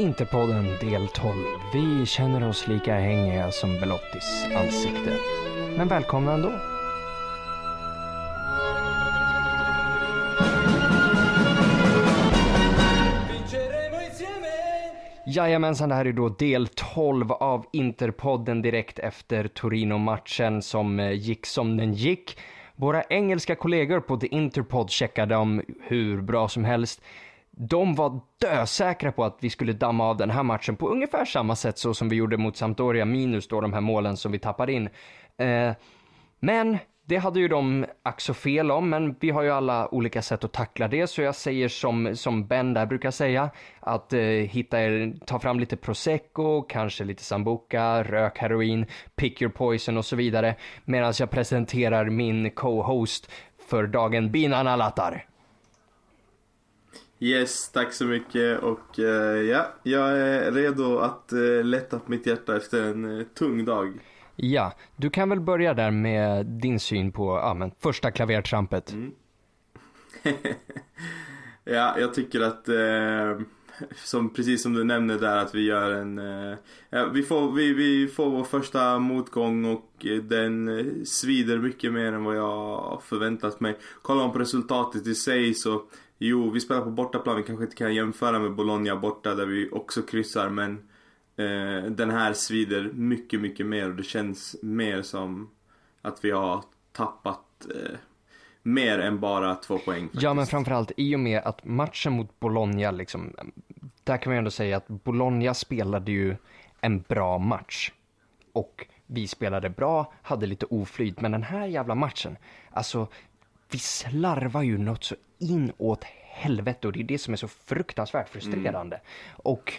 Interpodden del 12. Vi känner oss lika hängiga som Belottis ansikte. Men välkomna ändå. Jajamensan, det här är då del 12 av Interpodden direkt efter Torino-matchen som eh, gick som den gick. Våra engelska kollegor på The Interpod checkade dem hur bra som helst. De var dösäkra på att vi skulle damma av den här matchen på ungefär samma sätt så som vi gjorde mot Sampdoria minus då de här målen som vi tappade in. Eh, men det hade ju de ack så fel om, men vi har ju alla olika sätt att tackla det, så jag säger som, som Ben där brukar säga, att eh, hitta er, ta fram lite prosecco, kanske lite sambuca, rök heroin, pick your poison och så vidare, medan jag presenterar min co-host för dagen, Binan Alatar. Yes, tack så mycket och uh, ja, jag är redo att uh, lätta på mitt hjärta efter en uh, tung dag. Ja, du kan väl börja där med din syn på ja, men första klavertrampet. Mm. ja, jag tycker att eh, som, precis som du nämnde där att vi gör en eh, ja, vi, får, vi, vi får vår första motgång och den svider mycket mer än vad jag förväntat mig. Kollar man på resultatet i sig så jo, vi spelar på bortaplan. Vi kanske inte kan jämföra med Bologna borta där vi också kryssar men Eh, den här svider mycket, mycket mer och det känns mer som att vi har tappat eh, mer än bara två poäng. Faktiskt. Ja, men framförallt i och med att matchen mot Bologna, liksom, där kan man ju ändå säga att Bologna spelade ju en bra match. Och vi spelade bra, hade lite oflyt, men den här jävla matchen, alltså vi slarvar ju något så inåt helvete och det är det som är så fruktansvärt frustrerande. Mm. Och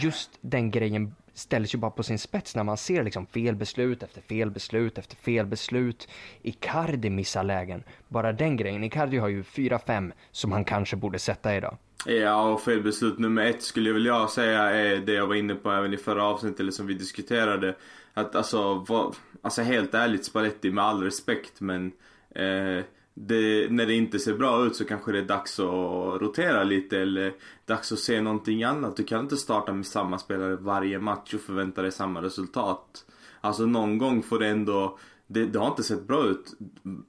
just den grejen ställs ju bara på sin spets när man ser liksom fel beslut efter fel beslut efter fel beslut. Icardi missar lägen. Bara den grejen. Icardi har ju 4-5 som han kanske borde sätta idag. Ja, och felbeslut nummer ett skulle jag vilja säga är det jag var inne på även i förra avsnittet, eller som vi diskuterade. Att alltså, vad, alltså helt ärligt Spalletti med all respekt men eh, det, när det inte ser bra ut så kanske det är dags att rotera lite eller dags att se någonting annat. Du kan inte starta med samma spelare varje match och förvänta dig samma resultat. Alltså någon gång får det ändå, det, det har inte sett bra ut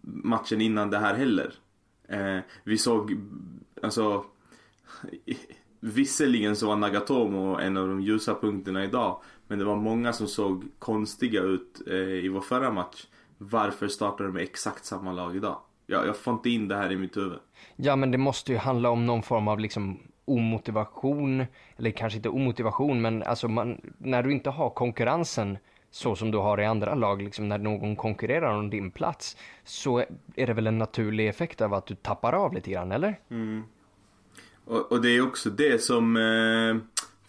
matchen innan det här heller. Eh, vi såg, alltså Visserligen så var Nagatomo en av de ljusa punkterna idag. Men det var många som såg konstiga ut eh, i vår förra match. Varför startar de med exakt samma lag idag? Jag, jag får inte in det här i mitt huvud. Ja, men det måste ju handla om någon form av liksom omotivation, eller kanske inte omotivation, men alltså man, när du inte har konkurrensen så som du har i andra lag, liksom när någon konkurrerar om din plats, så är det väl en naturlig effekt av att du tappar av lite grann, eller? Mm. Och, och, det är också det som eh,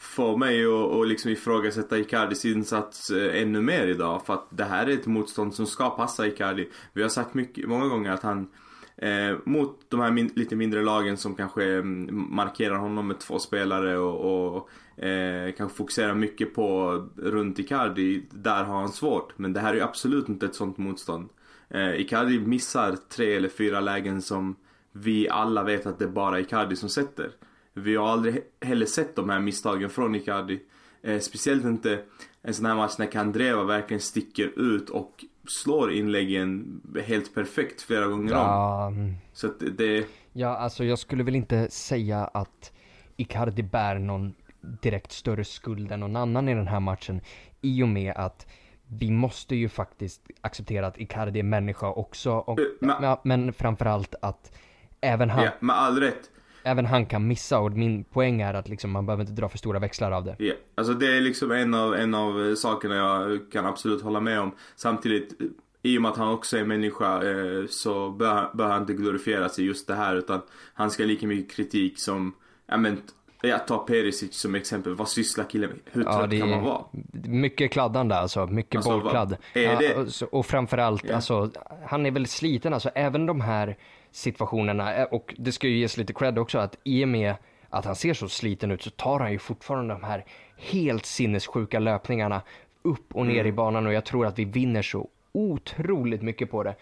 få mig att och liksom ifrågasätta Icardis insats eh, ännu mer idag. För att det här är ett motstånd som ska passa Icardi. Vi har sagt mycket, många gånger att han eh, mot de här min, lite mindre lagen som kanske mm, markerar honom med två spelare och, och eh, kanske fokuserar mycket på runt Icardi. Där har han svårt. Men det här är ju absolut inte ett sånt motstånd. Eh, Icardi missar tre eller fyra lägen som vi alla vet att det är bara Icardi som sätter. Vi har aldrig heller sett de här misstagen från Icardi. Eh, speciellt inte en sån här match när Kandreva verkligen sticker ut och slår inläggen helt perfekt flera gånger ja. om. Mm. Så att det... Ja, alltså jag skulle väl inte säga att Icardi bär någon direkt större skuld än någon annan i den här matchen. I och med att vi måste ju faktiskt acceptera att Icardi är människa också. Och, uh, men, men framförallt att även han... Ja, med all rätt även han kan missa och min poäng är att liksom, man behöver inte dra för stora växlar av det. Ja, yeah. alltså det är liksom en av, en av sakerna jag kan absolut hålla med om. Samtidigt, i och med att han också är människa eh, så bör, bör han inte glorifieras i just det här utan han ska lika mycket kritik som, ja men jag tar Perisic som exempel. Vad sysslar killen med? Hur trött ja, kan man vara? Mycket kladdande alltså. Mycket alltså, bollkladd. Är ja, det? Och, och framförallt, yeah. alltså, han är väl sliten alltså. Även de här situationerna. Eh, och det ska ju ges lite cred också att i och med att han ser så sliten ut så tar han ju fortfarande de här helt sinnessjuka löpningarna upp och ner mm. i banan och jag tror att vi vinner så otroligt mycket på det.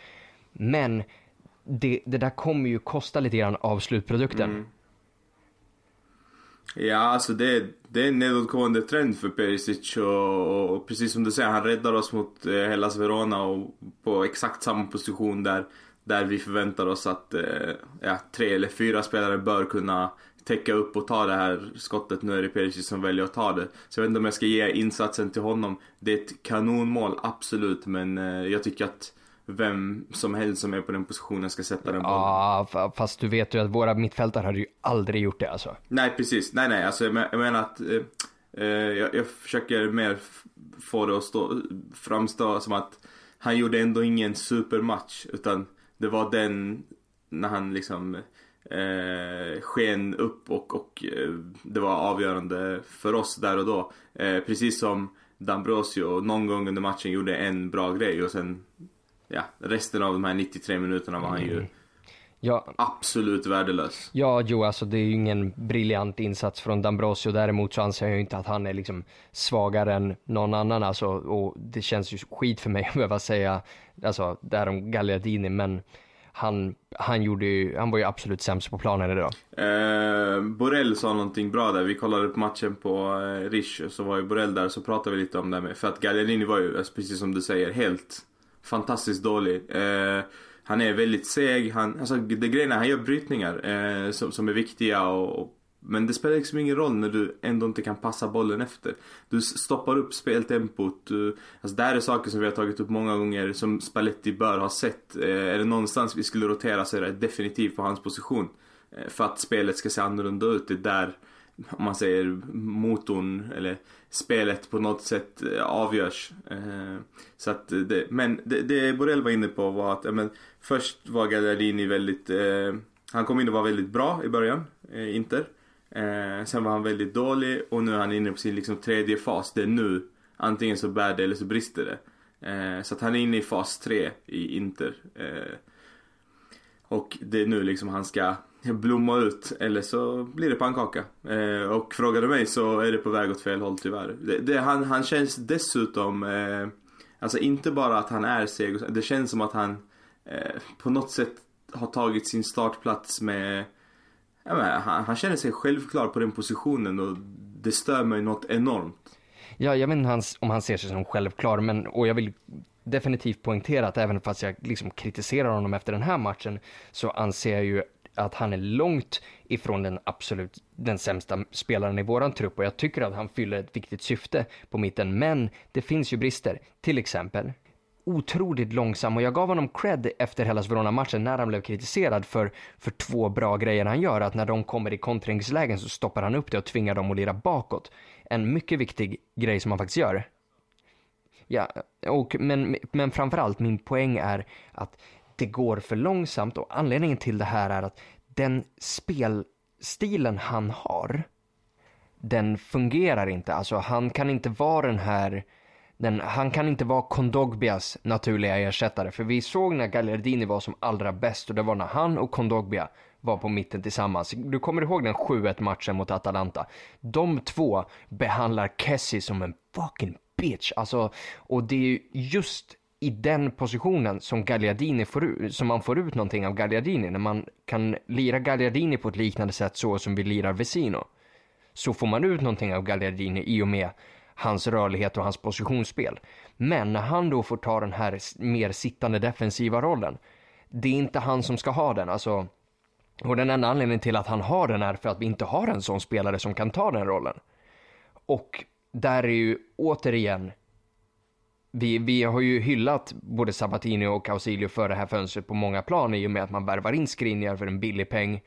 Men det, det där kommer ju kosta lite grann av slutprodukten. Mm. Ja, alltså det, det är en nedåtgående trend för Perisic och, och, precis som du säger, han räddar oss mot eh, Hellas Verona och på exakt samma position där, där vi förväntar oss att eh, ja, tre eller fyra spelare bör kunna täcka upp och ta det här skottet. Nu är det Perisic som väljer att ta det. Så jag vet inte om jag ska ge insatsen till honom. Det är ett kanonmål, absolut, men eh, jag tycker att vem som helst som är på den positionen ska sätta den bollen. Ja, fast du vet ju att våra mittfältare hade ju aldrig gjort det alltså. Nej, precis. Nej, nej, alltså jag, menar att eh, eh, jag, jag, försöker mer få det att stå, framstå som att han gjorde ändå ingen supermatch, utan det var den när han liksom eh, sken upp och, och eh, det var avgörande för oss där och då. Eh, precis som D'Ambrosio någon gång under matchen gjorde en bra grej och sen ja, resten av de här 93 minuterna var han ju. Mm ja. absolut värdelös. Ja, jo, alltså det är ju ingen briljant insats från D'Ambrosio. Däremot så anser jag ju inte att han är liksom svagare än någon annan. Alltså, och det känns ju skit för mig att behöva säga alltså, där om Gagliardini, men han, han, gjorde ju, han var ju absolut sämst på planen idag. Eh, Borrell sa någonting bra där. Vi kollade på matchen på eh, Rish, så var ju Borrell där, så pratade vi lite om det med. För att Gagliardini var ju, alltså, precis som du säger, helt fantastiskt dålig. Eh, han är väldigt seg, han, alltså det grejen är, han gör brytningar eh, som, som är viktiga och, och men det spelar liksom ingen roll när du ändå inte kan passa bollen efter. Du stoppar upp speltempot. Du, alltså det här är saker som vi har tagit upp många gånger som Spalletti bör ha sett. Eh, är det någonstans vi skulle rotera så är det definitivt på hans position. Eh, för att spelet ska se annorlunda ut. Det är där, om man säger motorn eller spelet på något sätt eh, avgörs. Eh, så att det, men det, det Borrell var inne på var att, men, först var Gallardini väldigt, eh, han kom in och var väldigt bra i början, Inter. Sen var han väldigt dålig och nu är han inne på sin liksom, tredje fas. Det är nu. Antingen så bär det eller så brister det. Så att han är inne i fas 3 i Inter. Och det är nu liksom han ska blomma ut eller så blir det pannkaka. Eh, och frågar du mig så är det på väg åt fel håll tyvärr. Det, det, han, han känns dessutom, eh, alltså inte bara att han är seg, det känns som att han eh, på något sätt har tagit sin startplats med Ja, men han, han känner sig självklar på den positionen och det stör mig något enormt. Ja, jag vet inte om han ser sig som självklar, men och jag vill definitivt poängtera att även fast jag liksom kritiserar honom efter den här matchen så anser jag ju att han är långt ifrån den absolut den sämsta spelaren i våran trupp och jag tycker att han fyller ett viktigt syfte på mitten. Men det finns ju brister, till exempel otroligt långsam och jag gav honom cred efter Hellas Verona-matchen när han blev kritiserad för, för två bra grejer han gör. Att när de kommer i kontringslägen så stoppar han upp det och tvingar dem att lira bakåt. En mycket viktig grej som han faktiskt gör. Ja, och, men, men framförallt min poäng är att det går för långsamt och anledningen till det här är att den spelstilen han har, den fungerar inte. Alltså han kan inte vara den här den, han kan inte vara Kondogbias naturliga ersättare. För vi såg när Gallardini var som allra bäst och det var när han och Kondogbia var på mitten tillsammans. Du kommer ihåg den 7-1 matchen mot Atalanta? De två behandlar Kessie som en fucking bitch. Alltså, och det är just i den positionen som Gagliardini får ut, som man får ut någonting av Gagliardini. När man kan lira Gagliardini på ett liknande sätt så som vi lirar Vesino. Så får man ut någonting av Gagliardini i och med hans rörlighet och hans positionsspel. Men när han då får ta den här mer sittande defensiva rollen, det är inte han som ska ha den. Alltså, och den enda anledningen till att han har den är för att vi inte har en sån spelare som kan ta den rollen. Och där är ju återigen, vi, vi har ju hyllat både Sabatini och Ausilio för det här fönstret på många plan i och med att man värvar in Skriniar för en billig peng.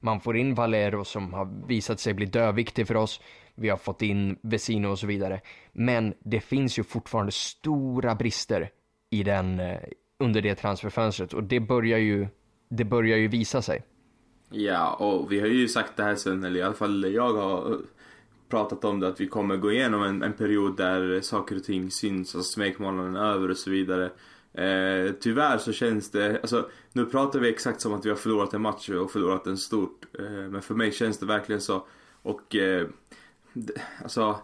Man får in Valero som har visat sig bli döviktig för oss vi har fått in Vesino och så vidare. Men det finns ju fortfarande stora brister i den, eh, under det transferfönstret och det börjar ju, det börjar ju visa sig. Ja, och vi har ju sagt det här sen, eller i alla fall jag har pratat om det, att vi kommer gå igenom en, en period där saker och ting syns, alltså smekmånaden är över och så vidare. Eh, tyvärr så känns det, alltså nu pratar vi exakt som att vi har förlorat en match och förlorat den stort. Eh, men för mig känns det verkligen så. Och eh, alltså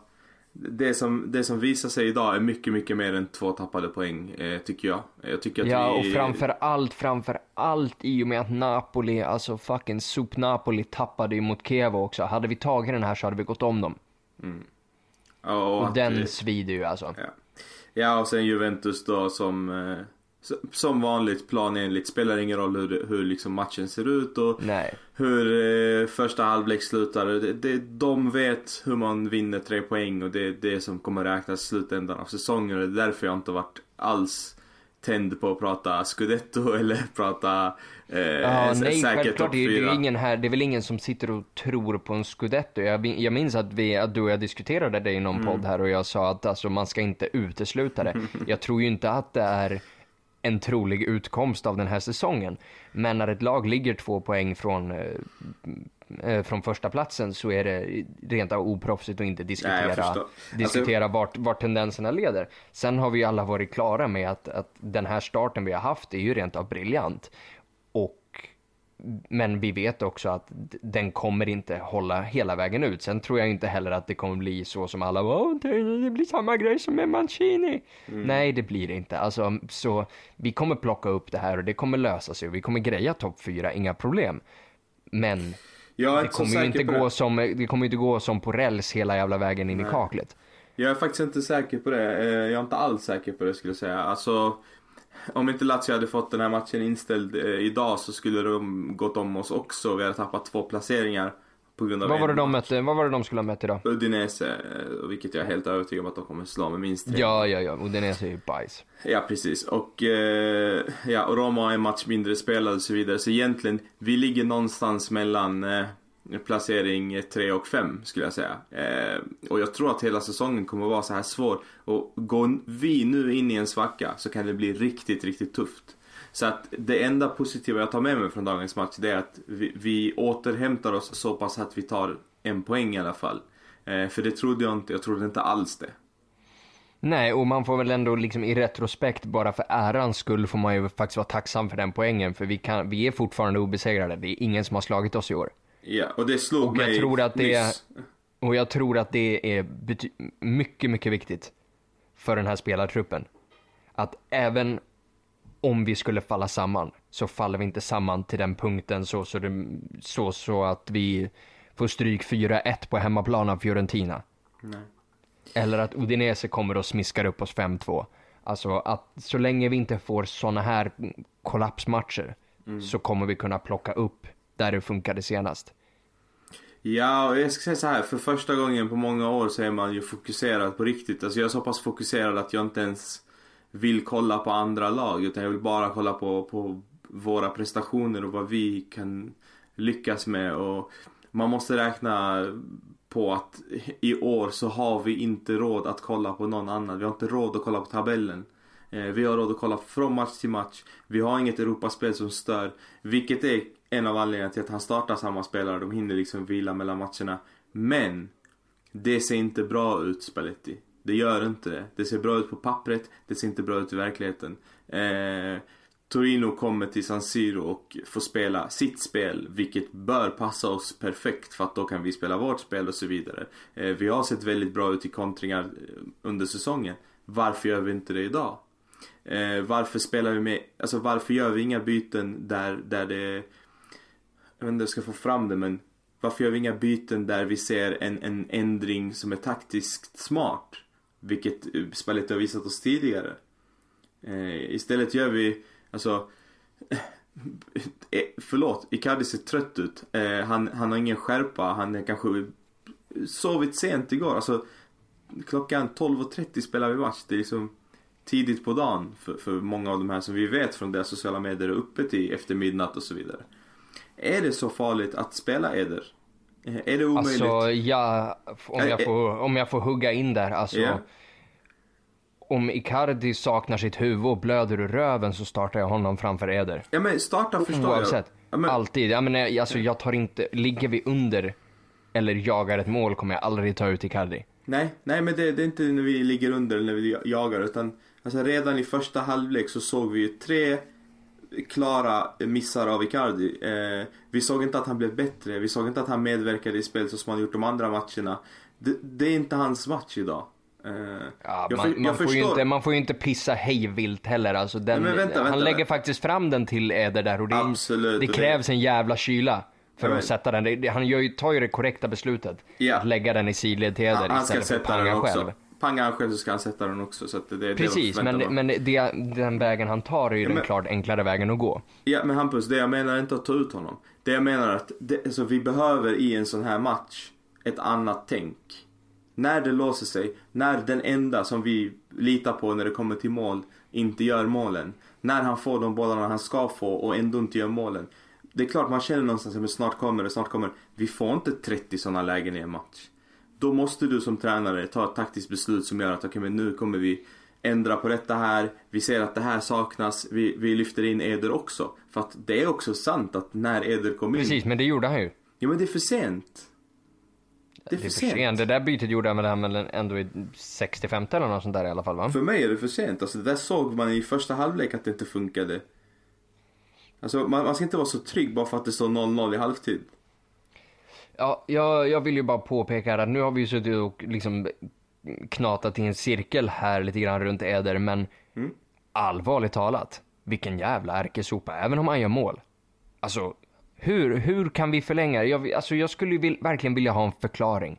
det som, det som visar sig idag är mycket, mycket mer än två tappade poäng, eh, tycker jag. Jag tycker att Ja, vi... och framför allt, framför allt i och med att Napoli, alltså fucking Sup Napoli tappade ju mot Kiev också. Hade vi tagit den här så hade vi gått om dem. Ja, och Och den eh, svider ju alltså. Ja. ja, och sen Juventus då som eh, som vanligt planenligt spelar ingen roll hur, hur liksom matchen ser ut och Nej. hur eh, första halvlek slutar. Det, det, de vet hur man vinner tre poäng och det är det som kommer räknas i slutändan av säsongen och det är därför jag inte varit alls tänd på att prata scudetto eller prata eh, Ja, nej, säker självklart. topp Det är, det, är ingen här, det är väl ingen som sitter och tror på en scudetto. Jag, jag minns att, vi, att du och jag diskuterade det i någon Mm. podd här och jag sa att alltså, man ska inte utesluta det. Jag tror ju inte att det är en trolig utkomst av den här säsongen. Men när ett lag ligger två poäng från, eh, eh, från första platsen så är det rent av oproffsigt att inte Nej, diskutera, förstår. Alltså- diskutera vart, vart tendenserna leder. Sen har vi alla varit klara med att, att den här starten vi har haft är ju rent av briljant. Men vi vet också att den kommer inte hålla hela vägen ut. Sen tror jag inte heller att det kommer bli så som alla Åh, det blir samma grej som med Mancini. Nej, det blir det inte. Alltså, så vi kommer plocka upp det här och det kommer lösa sig och vi kommer greja topp fyra, inga problem. Men det kommer inte på det. gå som, det kommer inte gå som på räls hela jävla vägen in i kaklet. Jag är faktiskt inte säker på det. Eh, Jag är inte alls säker på det skulle jag säga. Alltså, om inte Lazio hade fått den här matchen inställd eh, idag så skulle de gått om oss också. Vi hade tappat två placeringar på grund av Vad var, det de match. mötte, vad var det de skulle ha mött idag? Udinese, eh, vilket jag är helt övertygad om att de kommer slå med minst tre. Ja, ja, ja. Udinese är ju bajs. Ja, precis. Och, eh, ja, och Roma har en match mindre spelad och så vidare. Så egentligen, vi ligger någonstans mellan eh, placering 3 och 5 skulle jag säga. Eh, och jag tror att hela säsongen kommer att vara så här svår. Och går vi nu in i en svacka så kan det bli riktigt, riktigt tufft. Så att det enda positiva jag tar med mig från dagens match det är att vi, vi återhämtar oss så pass att vi tar en poäng i alla fall. Eh, för det trodde jag inte, jag trodde inte alls det. Nej, och man får väl ändå liksom i retrospekt, bara för ärans skull, får man ju faktiskt vara tacksam för den poängen. För vi, kan, vi är fortfarande obesegrade. Det är ingen som har slagit oss i år. Ja, och det slog Och jag mig tror att det är- nyss. Och jag tror att det är mycket, mycket viktigt för den här spelartruppen. Att även om vi skulle falla samman, så faller vi inte samman till den punkten så, så, det, så, så att vi får stryk 4-1 på hemmaplan av Fiorentina. Nej. Eller att Udinese kommer och smiskar upp oss 5-2. Alltså att så länge vi inte får såna här kollapsmatcher så kommer vi kunna plocka upp där det funkade senast. Ja, och jag ska säga så här. För första gången på många år så är man ju fokuserad på riktigt. Alltså jag är så pass fokuserad att jag inte ens vill kolla på andra lag. Utan jag vill bara kolla på, på våra prestationer och vad vi kan lyckas med. Och man måste räkna på att i år så har vi inte råd att kolla på någon annan. Vi har inte råd att kolla på tabellen. Eh, vi har råd att kolla från match till match. Vi har inget Europaspel som stör. Vilket är en av anledningarna till att han startar samma spelare. De hinner liksom vila mellan matcherna. Men det ser inte bra ut Spalletti. Det gör inte det. Det ser bra ut på pappret. Det ser inte bra ut i verkligheten. Eh, Torino kommer till San Siro och får spela sitt spel. Vilket bör passa oss perfekt för att då kan vi spela vårt spel och så vidare. Eh, vi har sett väldigt bra ut i kontringar eh, under säsongen. Varför gör vi inte det idag? Eh, varför spelar vi med, alltså varför gör vi inga byten där, där det jag vet inte hur jag ska få fram det men Varför gör vi inga byten där vi ser en, en ändring som är taktiskt smart? Vilket spelet Spalletti har visat oss tidigare. Eh, istället gör vi, alltså eh, Förlåt, Icardi ser trött ut. Eh, han, han har ingen skärpa, han är kanske sovit sent igår. Alltså klockan 12.30 spelar vi match. Det är liksom tidigt på dagen för, för många av de här som vi vet från deras sociala medier är uppe till efter midnatt och så vidare. Är det så farligt att spela Eder? Är det omöjligt? Alltså, ja, om jag får, om jag får hugga in där, alltså. Ja. Om Icardi saknar sitt huvud och blöder ur röven så startar jag honom framför Eder. Ja men starta förstår Oavsett. jag. Ja, men, Alltid. Ja, men, eh, alltså, jag tar inte, ligger vi under eller jagar ett mål kommer jag aldrig ta ut Icardi. nej, nej men det, det är inte när vi ligger under eller när vi jagar utan alltså redan i första halvlek så såg vi ju tre klara missar av Icardi. Eh, vi såg inte att han blev bättre, vi såg inte att han medverkade i spelet så som han gjort de andra matcherna. Det, det är inte hans match idag. Eh, Ja, jag man, för- man, jag får inte, man får ju inte pissa hejvilt heller. Alltså den, Nej, men vänta, han vänta, lägger vänta. faktiskt fram den till Eder där och det, Absolut, det krävs en jävla kyla för Ja, att sätta den. Han gör ju, tar ju det korrekta beslutet. Ja. Att lägga den i sidled till Eder ska istället för att panga själv. Pangar han själv så ska han sätta den också. Så att det, det, Precis, men, förväntat men det, den vägen han tar är ju den men- klart enklare vägen att gå. Ja men Hampus, det jag menar är inte att ta ut honom. Det jag menar är att det, alltså, vi behöver i en sån här match ett annat tänk. När det låser sig, när den enda som vi litar på när det kommer till mål inte gör målen. När han får de bollarna han ska få och ändå inte gör målen. Det är klart man känner någonstans att snart kommer det, snart kommer det. Vi får inte 30 sådana lägen i en match. Då måste du som tränare ta ett taktiskt beslut som gör att okej men nu kommer vi ändra på detta här. Vi ser att det här saknas. Vi, vi lyfter in Eder också. För att det är också sant att när Eder kom in. Precis, men det gjorde han ju. Ja men det är för sent. Det är Det för är för sent. sent. Det där bytet gjorde han väl väl ändå i 65 eller något sånt där i alla fall va? För mig är det för sent. Alltså det där såg man i första halvlek att det inte funkade. Alltså man, man ska inte vara så trygg bara för att det står 0-0 i halvtid. Ja, jag, jag vill ju bara påpeka att nu har vi ju suttit och liksom knatat i en cirkel här lite grann runt Eder, men Mm. allvarligt talat, vilken jävla ärkesopa, även om han gör mål. Alltså, hur, hur kan vi förlänga? Jag, alltså, jag skulle vill, verkligen vilja ha en förklaring.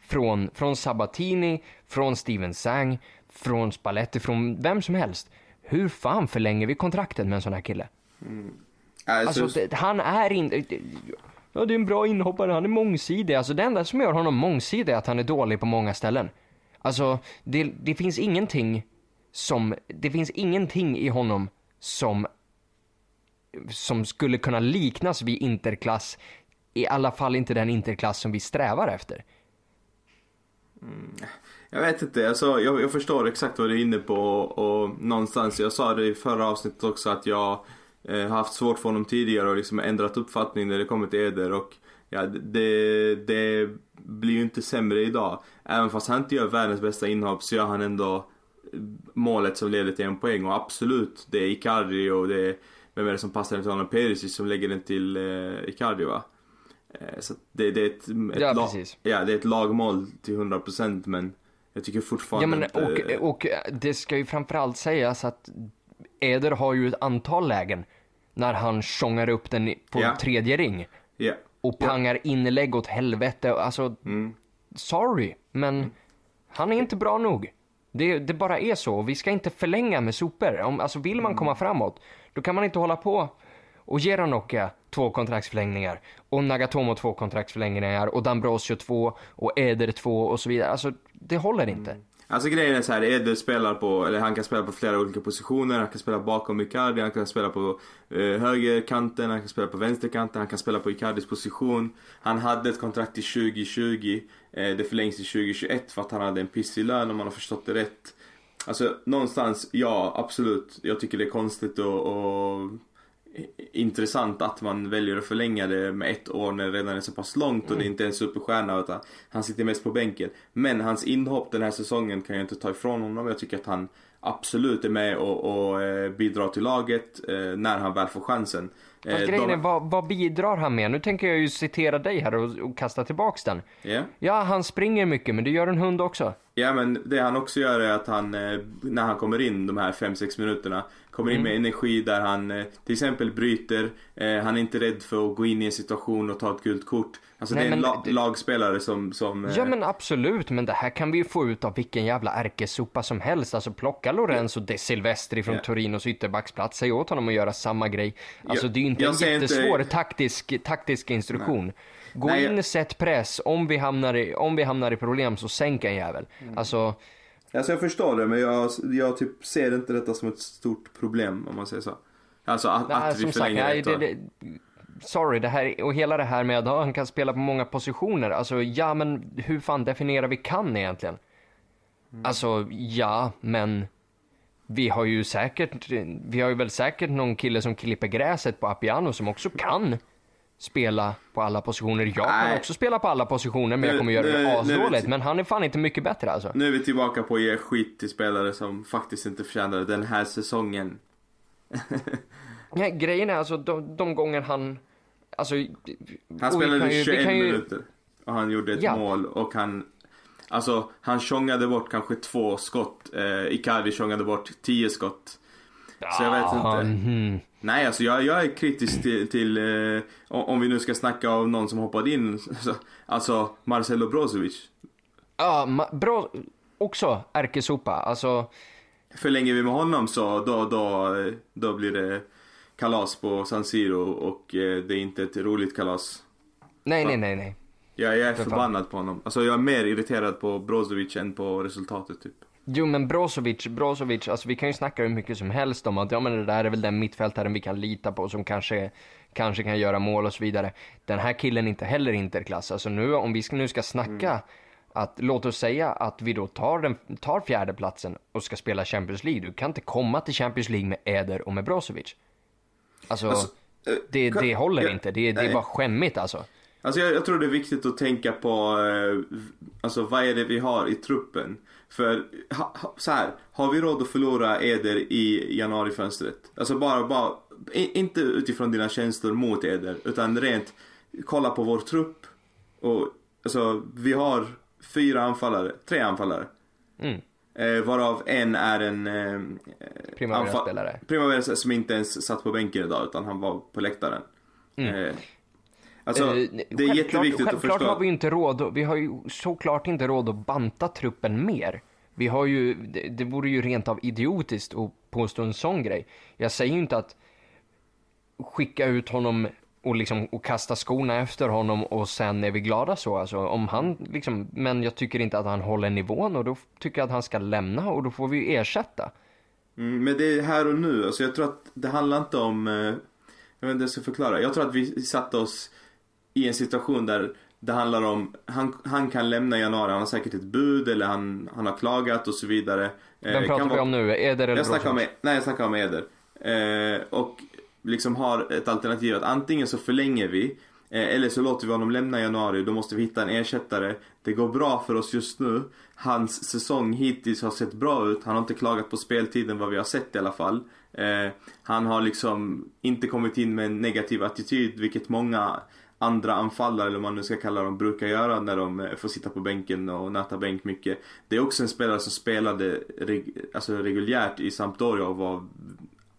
Från, från Sabatini, från Steven Sang, från Spalletti, från vem som helst. Hur fan förlänger vi kontraktet med en sån här kille? Alltså, Alltså, det, han är inte... Ja, det är en bra inhoppare, han är mångsidig. Alltså det enda som gör honom mångsidig är att han är dålig på många ställen. Alltså, det, det finns ingenting som... Det finns ingenting i honom som... Som skulle kunna liknas vid interklass. I alla fall inte den interklass som vi strävar efter. Mm. Jag vet inte, alltså, jag, jag förstår exakt vad du är inne på och, och någonstans, jag sa det i förra avsnittet också att jag eh, haft svårt för honom tidigare och liksom ändrat uppfattning när det kommer till Eder och ja, det, det blir ju inte sämre idag. Även fast han inte gör världens bästa inhopp så gör han ändå eh, målet som leder till en poäng och absolut, det är Icardi och det är, vem är det som passar den till honom? Perisic som lägger den till eh, Icardi va? Eh, Så det, det är ett, ett, Ja, lag, ja, det är ett lagmål till 100% men jag tycker Ja, fortfarande men, inte... och, och det ska ju framförallt sägas att Eder har ju ett antal lägen när han tjongar upp den på Ja. tredje ring. Ja. och pangar inlägg åt helvete. Alltså, Mm. sorry, men han är inte bra nog. Det, det bara är så. Vi ska inte förlänga med sopor. Om, alltså vill Mm. man komma framåt, då kan man inte hålla på och ge Ranocchia två kontraktsförlängningar och Nagatomo två kontraktsförlängningar och Dambrosio två och Eder två och så vidare. Alltså, det håller inte. Alltså grejen är så här, Eder spelar på, eller han kan spela på flera olika positioner. Han kan spela bakom Icardi, han kan spela på eh, högerkanten, han kan spela på vänsterkanten, han kan spela på Icardis position. Han hade ett kontrakt till 2020, eh, det förlängs till 2021 för att han hade en pissig lön om man har förstått det rätt. Alltså någonstans, ja absolut. Jag tycker det är konstigt och, och intressant att man väljer att förlänga det med ett år när det redan är så pass långt och det inte är en superstjärna utan han sitter mest på bänken. Men hans inhopp den här säsongen kan jag inte ta ifrån honom. Jag tycker att han absolut är med och, och eh, bidrar till laget eh, när han väl får chansen. Fast Eh, grejen de- är, vad, vad bidrar han med? Nu tänker jag ju citera dig här och, och kasta tillbaks den. Ja. Ja, han springer mycket, men det gör en hund också. Ja men det han också gör är att han, när han kommer in de här 5-6 minuterna, kommer in med energi där han eh, till exempel bryter, eh, han är inte rädd för att gå in i en situation och ta ett gult kort. Alltså Nej, det är en la- det- lagspelare som, som eh, Ja men absolut, men det här kan vi ju få ut av vilken jävla ärkesopa som helst. Alltså plocka Lorenzo De Silvestri från Ja. Torinos ytterbacksplats, säg åt honom att göra samma grej. Alltså Jag- det är ju inte jag en säger inte- jättesvår taktisk, taktisk instruktion. Gå Nej, jag- in, sätt press, om vi, hamnar i, om vi hamnar i problem så sänk en jävel. Mm. Alltså, Alltså jag förstår det men jag, jag typ ser inte detta som ett stort problem om man säger så. Alltså att, nej, att vi som sagt, förlänger nej, det, det, sorry, det här, och hela det här med att han kan spela på många positioner. Alltså ja, men hur fan definierar vi kan egentligen? Mm. Alltså ja, men vi har ju säkert, vi har ju väl säkert någon kille som klipper gräset på Appiano som också kan spela på alla positioner. Jag kan Nej. också spela på alla positioner, men jag Nu- kommer göra nu- det asdåligt. Men han är fan inte mycket bättre alltså. Nu är vi tillbaka på att ge skit till spelare som faktiskt inte förtjänar det den här säsongen. Nej, grejen är alltså de, de gånger han, alltså. Han spelade 21 minuter. Och han gjorde ett ja. mål och han Alltså han tjongade bort kanske två skott. Eh, Icardi tjongade bort tio skott. Så jag vet inte. Mm. Nej alltså jag, jag är kritisk till, till eh, om vi nu ska snacka om någon som hoppade in. Alltså Marcelo Brozovic. Ja, ma- bro, också ärkesopa. Alltså. Förlänger vi med honom så då, då, då blir det kalas på San Siro och eh, det är inte ett roligt kalas. Nej, nej, nej, nej. Jag, jag är För förbannad fan. på honom. Alltså jag är mer irriterad på Brozovic än på resultatet typ. Jo men Brozovic, Brozovic, alltså vi kan ju snacka hur mycket som helst om att ja men det där är väl den mittfältaren vi kan lita på som kanske, kanske kan göra mål och så vidare. Den här killen är inte heller interklass. Alltså nu om vi ska, nu ska snacka mm. att låt oss säga att vi då tar, den, tar fjärdeplatsen och ska spela Champions League. Du kan inte komma till Champions League med Eder och med Brozovic. Alltså, alltså eh, det, det håller inte. Det, det är bara skämmigt alltså. Alltså jag, jag, tror det är viktigt att tänka på, eh, alltså vad är det vi har i truppen? För ha, ha, så här, har vi råd att förlora Eder i januarifönstret? Alltså bara, bara, inte utifrån dina känslor mot Eder, utan rent kolla på vår trupp. Och alltså vi har fyra anfallare, tre anfallare. Mm. Eh, varav en är en eh, Primavera-spelare. Primavera som inte ens satt på bänken idag utan han var på läktaren. Mm. Eh, Alltså, eh, det är jätteviktigt att förstå. Har vi inte råd, vi har ju såklart inte råd att banta truppen mer. Vi har ju, det, det vore ju rent av idiotiskt att påstå en sån grej. Jag säger ju inte att skicka ut honom och, liksom, och kasta skorna efter honom och sen är vi glada så. Alltså, om han liksom, men jag tycker inte att han håller nivån och då tycker jag att han ska lämna och då får vi ersätta. Mm, men det är här och nu. Alltså, jag tror att det handlar inte om... Eh, jag vet inte hur jag ska förklara. Jag tror att vi satte oss i en situation där det handlar om, han, han kan lämna i januari, han har säkert ett bud eller han, han har klagat och så vidare. Vem eh, pratar vi om nu? Eder eller jag snackar om, Nej jag snackar om Eder. Eh, och liksom har ett alternativ att antingen så förlänger vi eh, eller så låter vi honom lämna i januari, då måste vi hitta en ersättare. Det går bra för oss just nu. Hans säsong hittills har sett bra ut. Han har inte klagat på speltiden vad vi har sett i alla fall. Eh, han har liksom inte kommit in med en negativ attityd, vilket många andra anfallare eller vad man nu ska kalla dem brukar göra när de eh, får sitta på bänken och nöta bänk mycket. Det är också en spelare som spelade reg alltså reguljärt i Sampdoria och var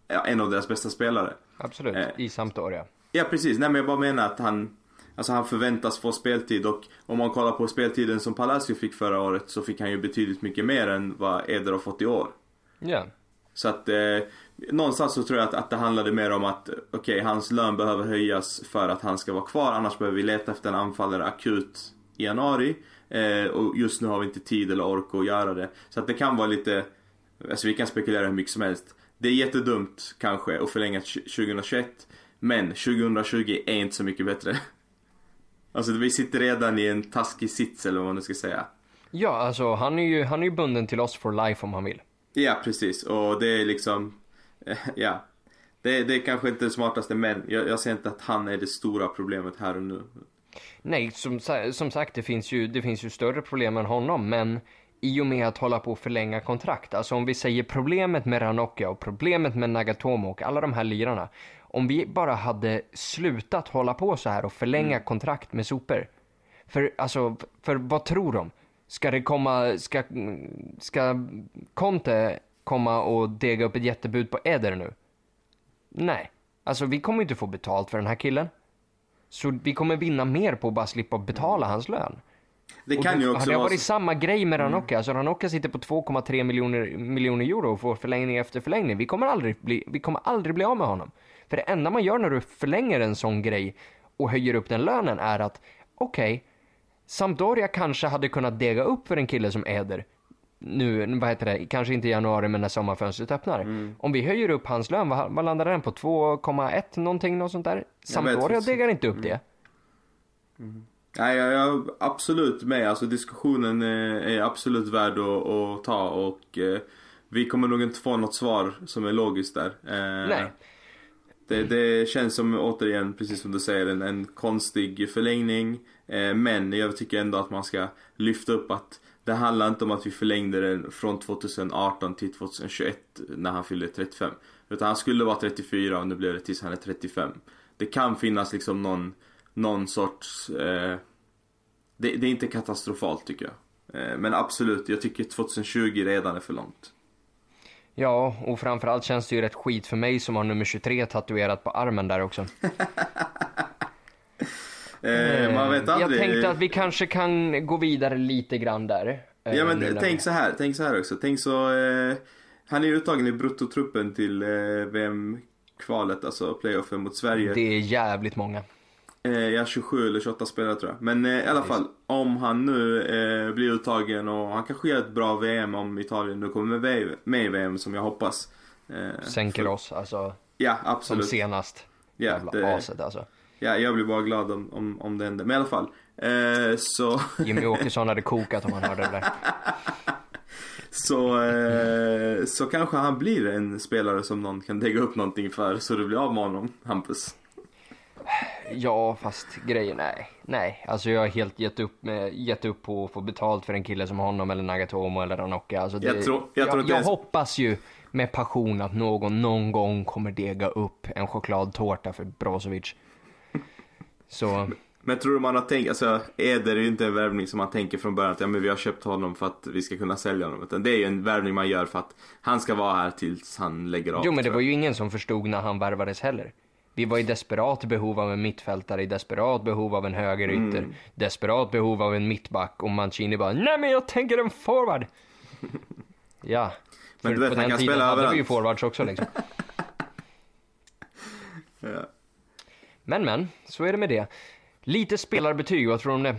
en av deras bästa spelare. Absolut, eh, i Sampdoria. Ja precis, nej men jag bara menar att han Alltså han förväntas få speltid och om man kollar på speltiden som Palacio fick förra året så fick han ju betydligt mycket mer än vad Eder har fått i år. Ja. Så att eh, någonstans så tror jag att, att det handlade mer om att okej, okay, hans lön behöver höjas för att han ska vara kvar. Annars behöver vi leta efter en anfallare akut i januari. Eh, och just nu har vi inte tid eller ork att göra det. Så att det kan vara lite, alltså vi kan spekulera hur mycket som helst. Det är jättedumt kanske att förlänga 2021. Men 2020 är inte så mycket bättre. Alltså vi sitter redan i en taskig sits eller vad man nu ska säga. Ja, alltså han är ju, han är ju bunden till oss for life om han vill. Ja, precis. Och det är liksom, ja. Det, det är kanske inte det smartaste men jag, jag ser inte att han är det stora problemet här och nu. Nej, som, som sagt det finns, ju, det finns ju större problem än honom men i och med att hålla på att förlänga kontrakt. Alltså om vi säger problemet med Ranocchia och problemet med Nagatomo och alla de här lirarna. Om vi bara hade slutat hålla på så här och förlänga mm. kontrakt med sopor. För alltså, för vad tror de? Ska det komma, ska, ska Conte komma och dega upp ett jättebud på Eder nu? Nej, alltså vi kommer inte få betalt för den här killen. Så vi kommer vinna mer på att bara slippa betala hans lön. Det kan ju också Hade det varit samma grej med Ranocchia, mm. alltså Ranocchia sitter på 2,3 miljoner, miljoner euro och får förlängning efter förlängning. Vi kommer, aldrig bli, vi kommer aldrig bli av med honom. För det enda man gör när du förlänger en sån grej och höjer upp den lönen är att okej, okay, Sampdoria kanske hade kunnat dega upp för en kille som Eder. Nu, vad heter det, kanske inte i januari men när sommarfönstret öppnar. Mm. Om vi höjer upp hans lön, vad, vad landar den på? 2,1 någonting, något sånt där? Sampdoria degar inte upp mm. det. Mm. Nej, jag är absolut med. Alltså diskussionen är absolut värd att, att ta och eh, vi kommer nog inte få något svar som är logiskt där. Eh, Nej. Det, det, känns som, återigen, precis som du säger, en, en konstig förlängning. Eh, men jag tycker ändå att man ska lyfta upp att det handlar inte om att vi förlängde den från 2018 till 2021 när han fyllde 35. Utan han skulle vara 34 och nu blev det tills han är 35. Det kan finnas liksom någon, någon sorts... Eh, det, det, är inte katastrofalt tycker jag. Eh, men absolut, jag tycker 2020 redan är för långt. Ja, och framförallt känns det ju rätt skit för mig som har nummer 23 tatuerat på armen där också. eh, man vet aldrig. Jag tänkte att vi kanske kan gå vidare lite grann där. Eh, ja men tänk så här, tänk så här också. Tänk så, eh, han är uttagen i bruttotruppen till eh, VM-kvalet, alltså playoffen mot Sverige. Det är jävligt många. Eh, ja, 27 eller 28 spelare tror jag. Men eh, i alla fall, om han nu eh, blir uttagen och han kanske gör ett bra VM om Italien nu kommer med, med i VM som jag hoppas. Eh, Sänker för... oss, alltså. Ja, absolut. Som senast. Ja, Jävla det... aset alltså. Ja, jag blir bara glad om, om, om det händer. Men i alla fall. Eh, så... Jimmy Åkesson hade kokat om han hörde det där. Så, eh, så kanske han blir en spelare som någon kan lägga upp någonting för så du blir av med honom, Hampus. Ja, fast grejen, nej. Nej, alltså jag har helt gett upp, med, gett upp på att få betalt för en kille som honom eller Nagatomo eller Ranocchia. Alltså det, jag, tror, jag, tror jag, jag ens... hoppas ju med passion att någon någon gång kommer dega upp en chokladtårta för Brozovic. Så... Men tror du man har tänkt, alltså Eder är ju inte en värvning som man tänker från början att ja, men vi har köpt honom för att vi ska kunna sälja honom. Utan det är ju en värvning man gör för att han ska vara här tills han lägger av. Jo men det var ju ingen som förstod när han värvades heller. Vi var i desperat behov av en mittfältare, i desperat behov av en högerytter, mm. desperat behov av en mittback och Mancini bara Nej men jag tänker en forward! ja. Men du vet, på han den kan tiden spela hade överallt. vi ju forwards också liksom. ja. Men men, så är det med det. Lite spelarbetyg, vad tror du om det?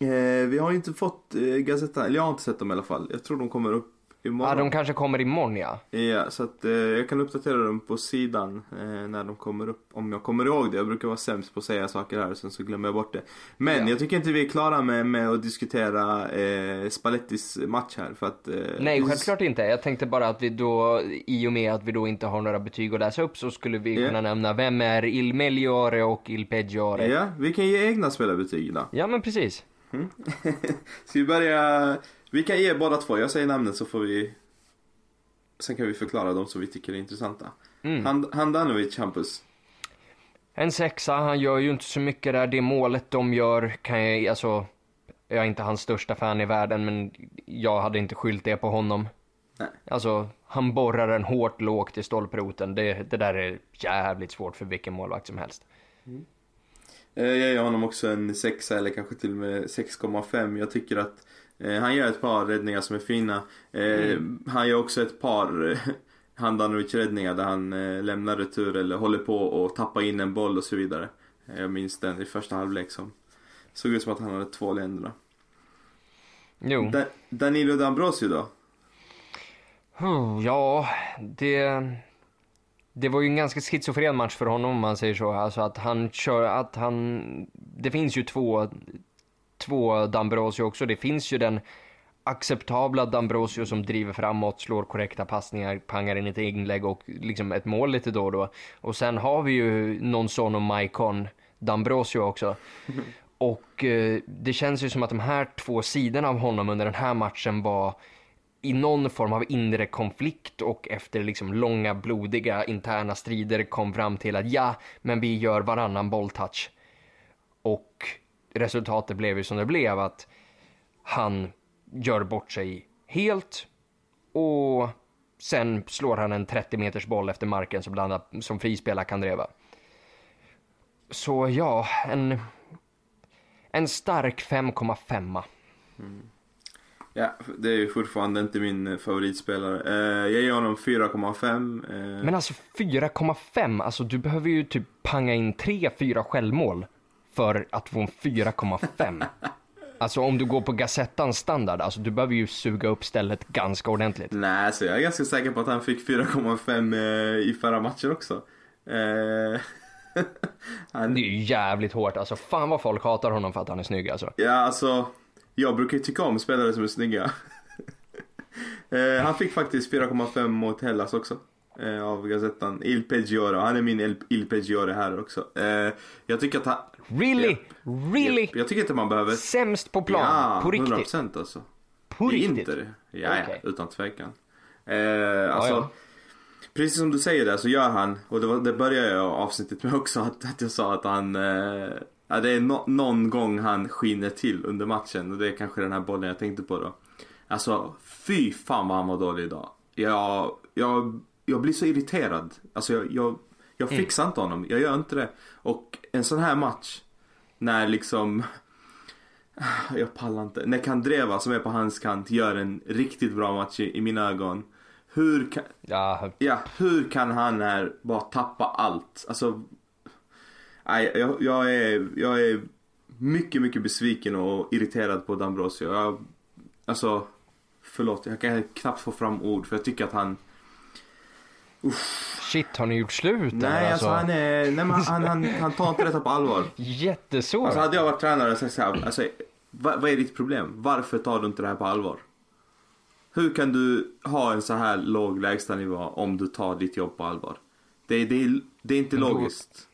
Eh, vi har inte fått eh, Gazetta, eller jag har inte sett dem i alla fall. Jag tror de kommer upp Imorgon. Ja, de kanske kommer imorgon ja. Ja, så att eh, jag kan uppdatera dem på sidan eh, när de kommer upp. Om jag kommer ihåg det. Jag brukar vara sämst på att säga saker här och sen så glömmer jag bort det. Men ja. jag tycker inte vi är klara med, med att diskutera eh, Spallettis match här för att... Eh, Nej, självklart inte. Jag tänkte bara att vi då, i och med att vi då inte har några betyg att läsa upp så skulle vi yeah. kunna nämna vem är Il Meliore och Il Peggiore. Ja, vi kan ge egna spelarbetyg då. Ja, men precis. Mm. Ska vi börja vi kan ge båda två, jag säger namnet så får vi Sen kan vi förklara dem som vi tycker är intressanta. Mm. Hand, Handanovic, Hampus. En sexa, han gör ju inte så mycket där. Det målet de gör kan jag, alltså Jag är inte hans största fan i världen men jag hade inte skyllt det på honom. Nej. Alltså, han borrar den hårt lågt i stolproten. Det, det där är jävligt svårt för vilken målvakt som helst. Mm. Eh, jag ger honom också en sexa eller kanske till och med 6,5. Jag tycker att Eh, han gör ett par räddningar som är fina. Eh, mm. Han gör också ett par Handanovic-räddningar där han lämnar retur eller håller på och tappar in en boll och så vidare. Jag minns den i första halvlek som såg ut som att han hade två länderna. Jo. Da Danilo D'Ambrosio då? Ja, det... Det var ju en ganska schizofren match för honom om man säger så. Alltså att han kör, att han... Det finns ju två två Dambrosio också. Det finns ju den acceptabla Dambrosio som driver framåt, slår korrekta passningar, pangar in ett inlägg och liksom ett mål lite då och då. Och sen har vi ju någon sån och Maikon Dambrosio också. Och eh, det känns ju som att de här två sidorna av honom under den här matchen var i någon form av inre konflikt och efter liksom långa blodiga interna strider kom fram till att ja, men vi gör varannan bolltouch. Och resultatet blev ju som det blev att han gör bort sig helt och sen slår han en 30 meters boll efter marken som, bland annat, som frispelare kan dreva. Så ja, en, en stark 5,5. Mm. Ja, det är ju fortfarande inte min favoritspelare. Eh, jag ger honom 4,5. Eh. Men alltså 4,5, alltså du behöver ju typ panga in 3-4 självmål för att få en 4,5. Alltså om du går på Gazettans standard, alltså du behöver ju suga upp stället ganska ordentligt. Nej, så jag är ganska säker på att han fick 4,5 eh, i förra matchen också. Eh, han... Det är ju jävligt hårt, alltså fan vad folk hatar honom för att han är snygg alltså. Ja, alltså jag brukar ju tycka om spelare som är snygga. eh, han fick faktiskt 4,5 mot Hellas också eh, av Gazettan. Il Peggiore, han är min Il Peggiore här också. Eh, jag tycker att han... Really? Yep. Really? Yep. Jag tycker inte man behöver... Sämst på plan? Ja, på riktigt? 100% alltså. På riktigt? Inter? Ja, okay. utan tvekan. Eh, alltså... Ja, ja. precis som du säger där så gör han, och det, var, det började jag avsnittet med också, att, att jag sa att han eh, Ja, det är no någon gång han skiner till under matchen och det är kanske den här bollen jag tänkte på då. Alltså, fy fan vad han var dålig idag. Jag, jag, jag blir så irriterad. Alltså jag, jag, jag mm. fixar mm. inte honom. Jag gör inte det. Och en sån här match, när liksom jag pallar inte. När Kandreva som är på hans kant gör en riktigt bra match i, i mina ögon. Hur kan, ja. Ja, hur kan han här bara tappa allt? Alltså Nej, jag, jag, är, jag är mycket, mycket besviken och irriterad på Dambrosio. Jag, alltså, förlåt, jag kan knappt få fram ord för jag tycker att han... Uff. Shit, har ni gjort slut Nej, alltså, alltså han är, nej men han, han, han tar inte detta på allvar. Jättesårt. Alltså hade jag varit tränare så här, alltså, vad, vad är ditt problem? Varför tar du inte det här på allvar? Hur kan du ha en så här låg lägstanivå om du tar ditt jobb på allvar? Det, det, det är inte logiskt.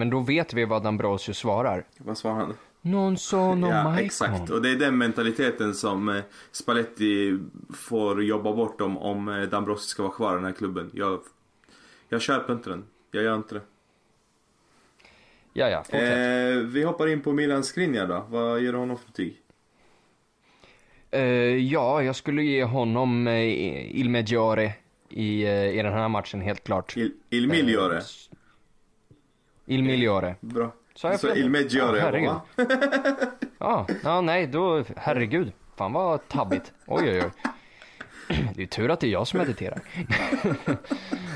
Men då vet vi vad Ambrosius svarar. Vad svarar han? Non sono ja, Maicon. exakt. Och det är den mentaliteten som eh, Spalletti får jobba bort om, om eh, Dambrosio ska vara kvar i den här klubben. Jag, jag köper inte den. Jag gör inte det. Ja, ja, eh, Vi hoppar in på Milan Skriniar då. Vad ger du honom för betyg? Eh, ja, jag skulle ge honom eh, Il Meggiore i, eh, i den här matchen helt klart. Il, il Migliore? Il migliore. Bra. Jag Så il meggiore, ja, herregud. ja, ja, nej, då, herregud. Fan vad tabbigt. Oj, oj, oj. Det är tur att det är jag som mediterar.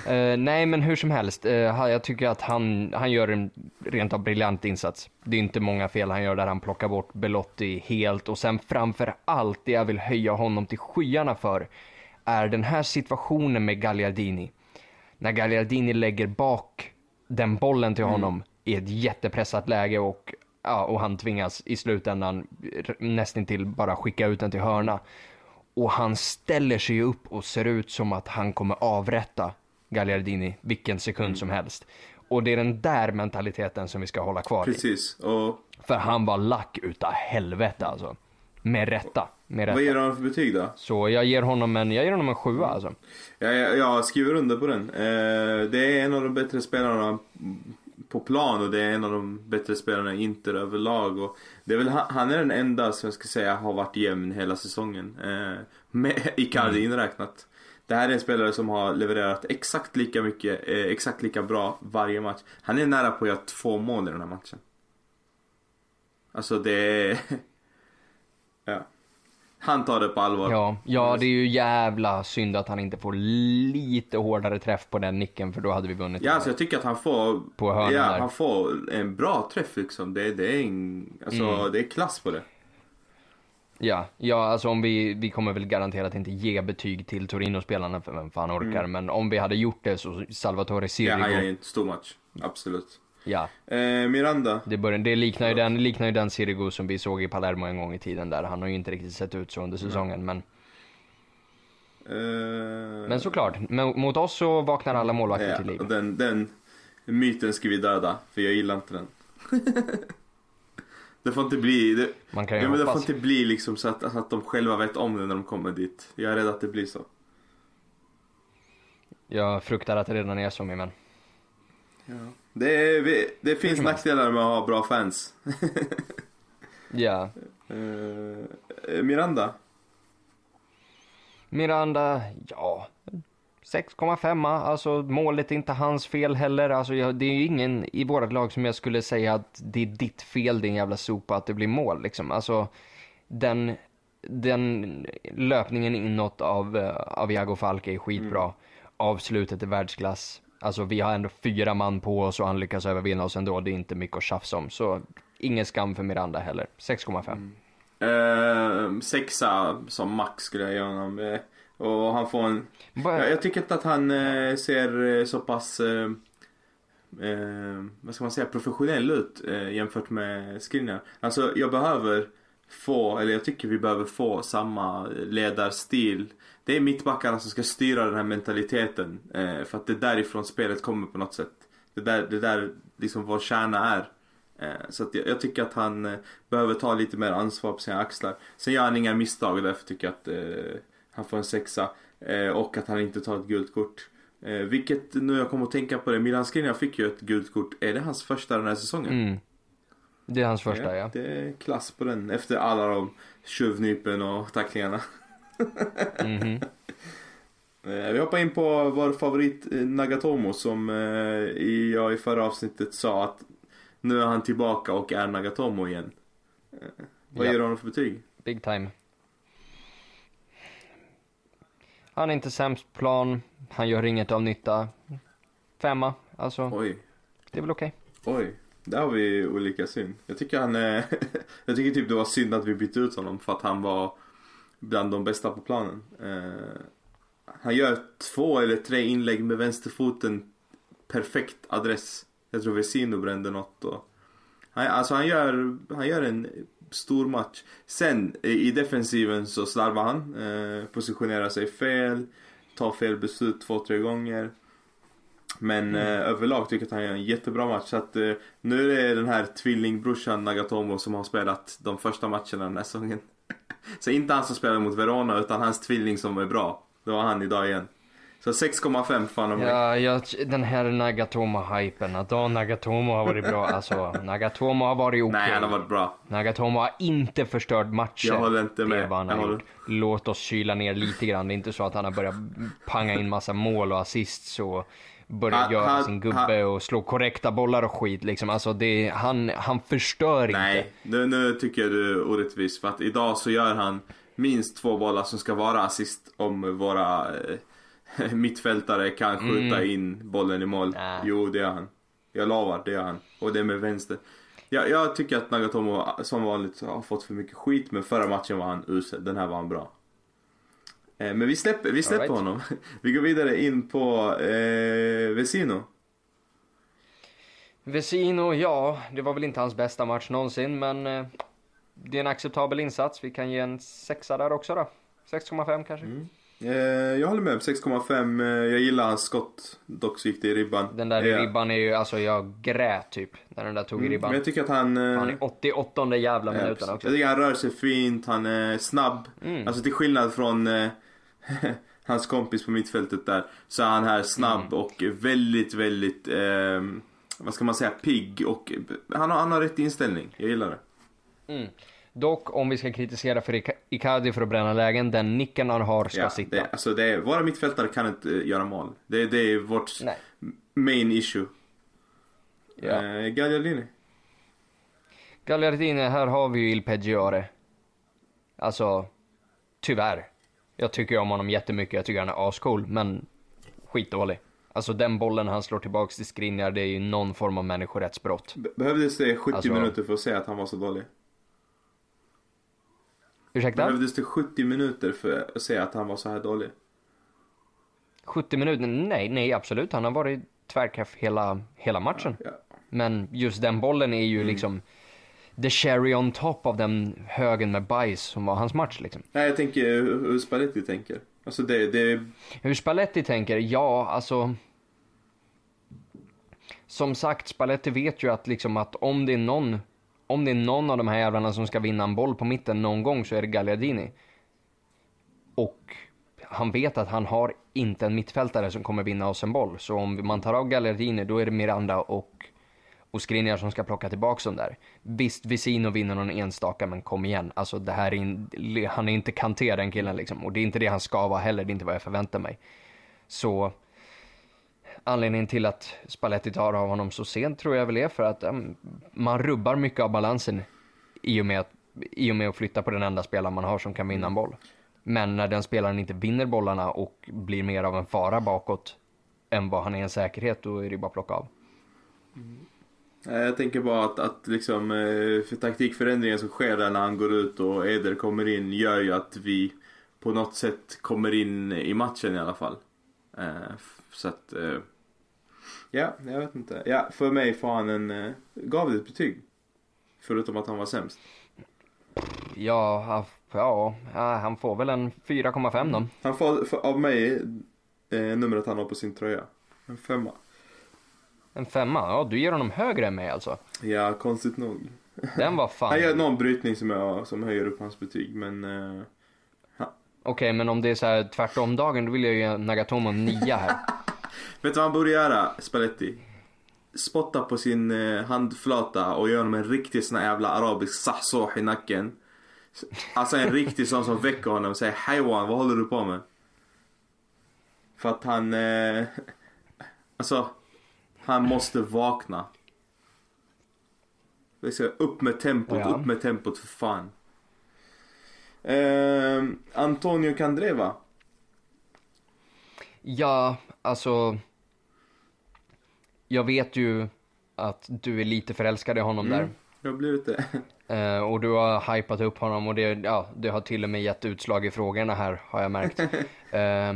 uh, nej, men hur som helst. Uh, jag tycker att han, han gör en rent av briljant insats. Det är inte många fel han gör där han plockar bort Belotti helt och sen framför allt det jag vill höja honom till skyarna för är den här situationen med Gagliardini. När Gagliardini lägger bak den bollen till mm. honom mm. i ett jättepressat läge och, ja, och han tvingas i slutändan nästan till bara skicka ut den till hörna. Och han ställer sig upp och ser ut som att han kommer avrätta Gagliardini vilken sekund mm. som helst. Och det är den där mentaliteten som vi ska hålla kvar Precis. Och... För han var lack utav helvete alltså. Med rätta. Med rätta. Vad ger du honom för betyg då? Så jag ger honom en, jag ger honom en sjua alltså. Ja, jag, jag skriver under på den. Eh, det är en av de bättre spelarna på plan och det är en av de bättre spelarna i Inter överlag. Och det är väl, han är den enda som jag ska säga har varit jämn hela säsongen. Eh, med Icardi mm. inräknat. Det här är en spelare som har levererat exakt lika mycket, eh, exakt lika bra varje match. Han är nära på att göra två mål i den här matchen. Alltså det är... ja. Han tar det på allvar. Ja, ja, det är ju jävla synd att han inte får lite hårdare träff på den nicken för då hade vi vunnit. Ja, alltså jag tycker att han får, på ja, där. han får en bra träff liksom. Det, det, är, en, alltså, mm. det är klass på det. Ja, ja alltså om vi, vi kommer väl garanterat inte ge betyg till Torino-spelarna för vem fan orkar. Mm. Men om vi hade gjort det så Salvatore Sirigo. Ja, han gör en stor match. Absolut. Ja. Eh, Miranda. Det, börjar, det liknar, ju den, liknar ju den Sirigu som vi såg i Palermo en gång i tiden där. Han har ju inte riktigt sett ut så under säsongen men... Eh... Men såklart, mot oss så vaknar alla målvakter ja, till liv. Den, den myten ska vi döda, för jag gillar inte den. det får inte bli, det, Man kan ju ja, men det får inte bli liksom så att, att de själva vet om det när de kommer dit. Jag är rädd att det blir så. Jag fruktar att det redan är så min vän. Ja. Det, är, det finns nackdelar med att ha bra fans. ja. Uh, Miranda? Miranda, ja. 6,5 alltså målet är inte hans fel heller. Alltså, det är ju ingen i vårt lag som jag skulle säga att det är ditt fel, din jävla sopa, att det blir mål. Liksom. Alltså, den, den löpningen inåt av, eh, av Iago Falk är skitbra. Mm. Avslutet är världsklass. Alltså vi har ändå fyra man på oss och han lyckas övervinna oss ändå. Det är inte mycket att tjafsa om. Så ingen skam för Miranda heller. 6,5. Mm. Uh, sexa som max skulle jag ge honom. Uh, och han får en... Jag, jag tycker inte att han uh, ser så pass... vad ska man säga? Professionell ut jämfört med Skriniar. Alltså jag behöver få, eller jag tycker vi behöver få samma ledarstil det är mittbackarna som ska styra den här mentaliteten. Eh, för att det är därifrån spelet kommer på något sätt. Det är där, det där liksom vår kärna är. Eh, så jag, jag, tycker att han eh, behöver ta lite mer ansvar på sina axlar. Sen gör han inga misstag och därför tycker jag att eh, han får en sexa. Eh, och att han inte tar ett gult kort. Vilket, nu jag kommer att tänka på det, Milan Skriniar fick ju ett gult kort. Är det hans första den här säsongen? Mm. Det är hans första ja. Det är klass på den efter alla de tjuvnypen och tacklingarna. Mhm. Eh, Vi hoppar in på vår favorit eh, Nagatomo som eh, jag i förra avsnittet sa att nu är han tillbaka och är Nagatomo igen. Vad Ja. ger du honom för betyg? Big time. Han är inte sämst plan, han gör inget av nytta. Femma, alltså Oj, det är väl okej. oj. Där har vi olika syn. Jag tycker han är... jag tycker typ det var synd att vi bytte ut honom för att han var bland de bästa på planen. Eh, han gör två eller tre inlägg med vänsterfoten perfekt adress. Jag tror Vesino brände något och... Han, alltså han gör, han gör en stor match. Sen i i defensiven så slarvar han. Eh, positionerar sig fel. Tar fel beslut två, tre gånger. Men eh, överlag tycker jag att han gör en jättebra match. Så att, eh, nu är det den här tvillingbrorsan Nagatomo som har spelat de första matcherna den här säsongen. Så inte han som spelar mot Verona utan hans tvilling som är bra. Det var han idag igen. Så 6,5 fan om. Ja, jag, den här Nagatomo-hypen, att då Nagatomo har varit bra, alltså Nagatomo har varit okej. Nej, han har varit bra. Nagatomo har inte förstört matcher. Jag håller inte med. Han Jag har håller- gjort. Låt oss kyla ner lite grann. Det är inte så att han har börjat panga in massa mål och assists och börjat Han- göra han- sin gubbe och slå korrekta bollar och skit liksom. Alltså det, han, han förstör Nej, inte. nu, nu tycker jag du är orättvis. För att idag så gör han minst två bollar som ska vara assist om våra eh, mittfältare kan skjuta in bollen i mål. Nej. Jo, det gör han. Jag lovar, det gör han. Och det är med vänster. Jag, jag tycker att Nagatomo som vanligt har fått för mycket skit men förra matchen var han usel. Den här var han bra. Eh, men vi släpper, vi släpper right. honom. Vi går vidare in på eh, Vesino. Vesino, ja, det var väl inte hans bästa match någonsin, men eh, det är en acceptabel insats. Vi kan ge en sexa där också då. 6,5 kanske. Eh, jag håller med, 6,5. Eh, jag gillar hans skott. Dock så gick det i ribban. Den där i Eh, ribban är ju, alltså jag grät typ när den där tog i Men ribban. jag tycker att han... eh, Han är 88 jävla ja, minuten precis. också. Jag tycker han rör sig fint, han är snabb. Mm. Alltså till skillnad från hans kompis på mittfältet där. Så är han här snabb Mm. och väldigt, väldigt, eh, vad ska man säga, pigg och han har, han har rätt inställning. Jag gillar det. Mm. Dock, om vi ska kritisera för Ica- Icardi för att bränna lägen, den nicken han har ska Ja, sitta. det, alltså det är, våra mittfältare kan inte eh, göra mål. Det, det är vårt Nej. main issue. Ja. Eh, Gagliardini. Gagliardini, här har vi ju Il Peggiore. Alltså, tyvärr. Jag tycker om honom jättemycket, jag tycker han är ascool, men skitdålig. Alltså den bollen han slår tillbaks till Skriniar, det är ju någon form av människorättsbrott. Be- Behövdes det 70 Alltså- minuter för att säga att han var så dålig? Ursäkta? Behövdes det 70 minuter för att säga att han var så här dålig? 70 minuter? Nej, nej absolut. Han har varit tvärkaff hela, hela matchen. Ja. Men just den bollen är ju Mm. liksom the cherry on top av den högen med bajs som var hans match liksom. Nej, jag tänker hur Spalletti tänker. Alltså det, det, Hur Spalletti tänker? Ja, alltså. Som sagt, Spalletti vet ju att liksom att om det är någon, om det är någon av de här jävlarna som ska vinna en boll på mitten någon gång så är det Gagliardini. Och han vet att han har inte en mittfältare som kommer vinna oss en boll. Så om man tar av Gagliardini då är det Miranda och, och Skriniar som ska plocka tillbaka dem där. Visst, Visino vinner någon enstaka, men kom igen. Alltså det här är in, han är inte Kanté den killen liksom. Och det är inte det han ska vara heller, det är inte vad jag förväntar mig. Så anledningen till att Spalletti tar av honom så sent tror jag väl är för att em, man rubbar mycket av balansen i och, med att, i och med att flytta på den enda spelaren man har som kan vinna en boll. Men när den spelaren inte vinner bollarna och blir mer av en fara bakåt än vad han är en säkerhet, då är det bara att plocka av. Mm jag tänker bara att, att liksom, eh, för taktikförändringen som sker där när han går ut och Eder kommer in gör ju att vi på något sätt kommer in i matchen i alla fall. Eh, Så att, eh, ja, jag vet inte. Ja, för mig får han en, gav det ett betyg. Förutom att han var sämst. Ja, ja, han får väl en 4,5 då. Han får av mig eh, numret han har på sin tröja. En femma. En femma? Ja, du ger honom högre än mig alltså. Ja, konstigt nog. Den var fan... Han gör någon brytning som, jag, som höjer upp hans betyg men eh, Okej, men om det är så här tvärtom dagen, då vill jag ge Nagatomo en nia här. Vet du vad han borde göra, Spalletti? Spotta på sin eh, handflata och göra honom en riktig sån här jävla arabisk sahsoh i nacken. Alltså en riktig sån som väcker honom och säger Hejwan, vad håller du på med? För att han... Eh, alltså, han måste vakna. Vi ska upp med tempot, Ja. upp med tempot för fan. Eh, Antonio Candreva. Ja, alltså. Jag vet ju att du är lite förälskad i honom Mm, jag har blivit det. där. Eh, och du har hypat upp honom och det, ja, det har till och med gett utslag i frågorna här har jag märkt. Eh,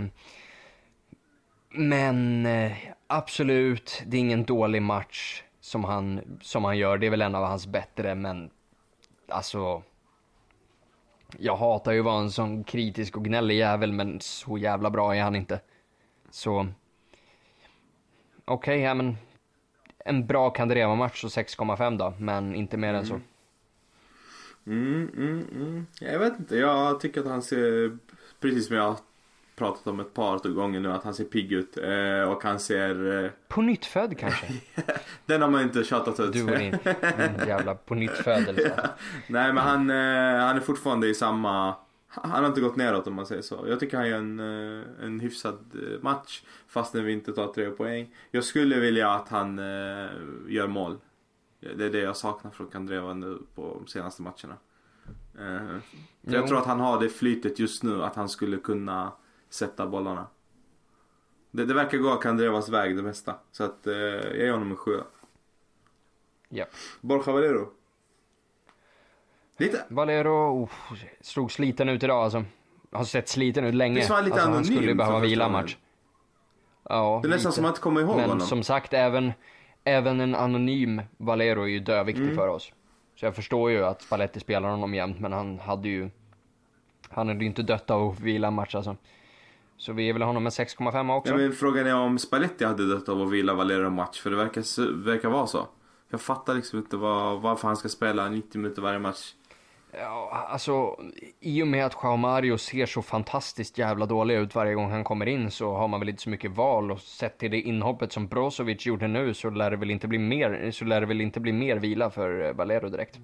men eh, absolut, det är ingen dålig match som han, som han gör. Det är väl en av hans bättre, men alltså. Jag hatar ju att vara en sån kritisk och gnällig jävel, men så jävla bra är han inte. Så. Okej, ja men. En bra Kandreva-match och 6,5 då, men inte mer än så. Mm. mm, mm, mm. Jag vet inte, jag tycker att han ser, precis som jag pratat om ett par gånger nu, att han ser pigg ut. Eh, och han ser, eh, På nytt född kanske? den har man inte tjatat ut. Du och din, din jävla på nytt födelse. ja. Nej men han, eh, han är fortfarande i samma, han har inte gått neråt om man säger så. Jag tycker han gör en, eh, en hyfsad eh, match fastän vi inte tar tre poäng. Jag skulle vilja att han eh, gör mål. Det är det jag saknar från Kandreva nu på de senaste matcherna. Jag tror att han har det flytet just nu att han skulle kunna sätta bollarna. Det, det verkar gå Kandrevas väg det mesta. Så att eh, jag ger honom en sjua. Ja. Borja Valero. Lite. Valero oh, såg sliten ut idag alltså. Har sett sliten ut länge. Visst var han lite alltså, han anonym skulle för behöva vila match. Ja, Det är nästan lite. som att kommer ihåg Men honom. som sagt, även, även en anonym Valero är ju döviktig Mm. för oss. Så jag förstår ju att Spalletti spelar honom jämt, men han hade ju... Han hade ju inte dött av att vila match alltså. Så vi ger väl honom en 6,5 också. Ja, men frågan är om Spalletti hade dött av att vila Valero match. För det verkar, verkar vara så. Jag fattar liksom inte vad, varför han ska spela 90 minuter varje match. Ja, alltså i och med att Joao Mario ser så fantastiskt jävla dålig ut varje gång han kommer in så har man väl inte så mycket val och sett till det inhoppet som Brozovic gjorde nu så lär det väl inte bli mer, så lär det väl inte bli mer vila för eh, Valero direkt.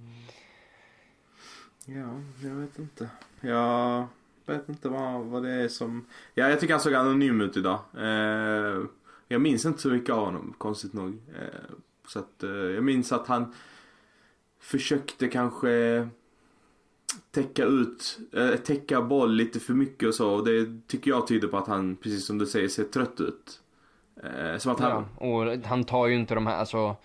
Ja, jag vet inte. Jag vet inte vad, vad det är som... Ja, jag tycker han såg anonym ut idag. Eh, jag minns inte så mycket av honom, konstigt nog. Eh, så att eh, jag minns att han försökte kanske täcka ut, eh, täcka boll lite för mycket och så. Och det tycker jag tyder på att han, precis som du säger, ser trött ut. Eh, som att han... Ja, och han tar ju inte de här, alltså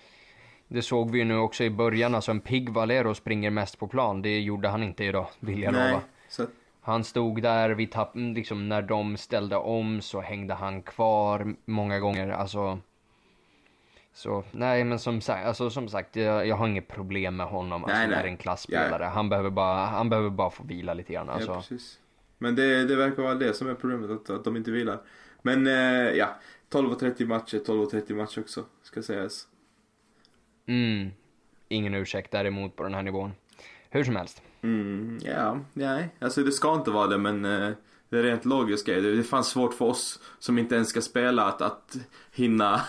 det såg vi ju nu också i början, alltså en pigg Valero springer mest på plan. Det gjorde han inte idag, vill jag Nej, lova. så att, Han stod där, vid tapp, liksom när de ställde om så hängde han kvar många gånger. Alltså, så nej men som sagt, alltså, som sagt jag, jag har inget problem med honom. Alltså, Nej, det nej. är en klassspelare. Han, behöver bara, han behöver bara få vila lite grann. ja, Alltså. precis. Men det, det verkar vara det som är problemet, att, att de inte vilar. Men eh, ja, 12.30 matcher, 12.30 matcher också, ska sägas. Mm, ingen ursäkt däremot på den här nivån. Hur som helst. Mm, ja, nej. Alltså det ska inte vara det men eh, det är rent logiskt grej. Det, det fanns svårt för oss som inte ens ska spela att, att hinna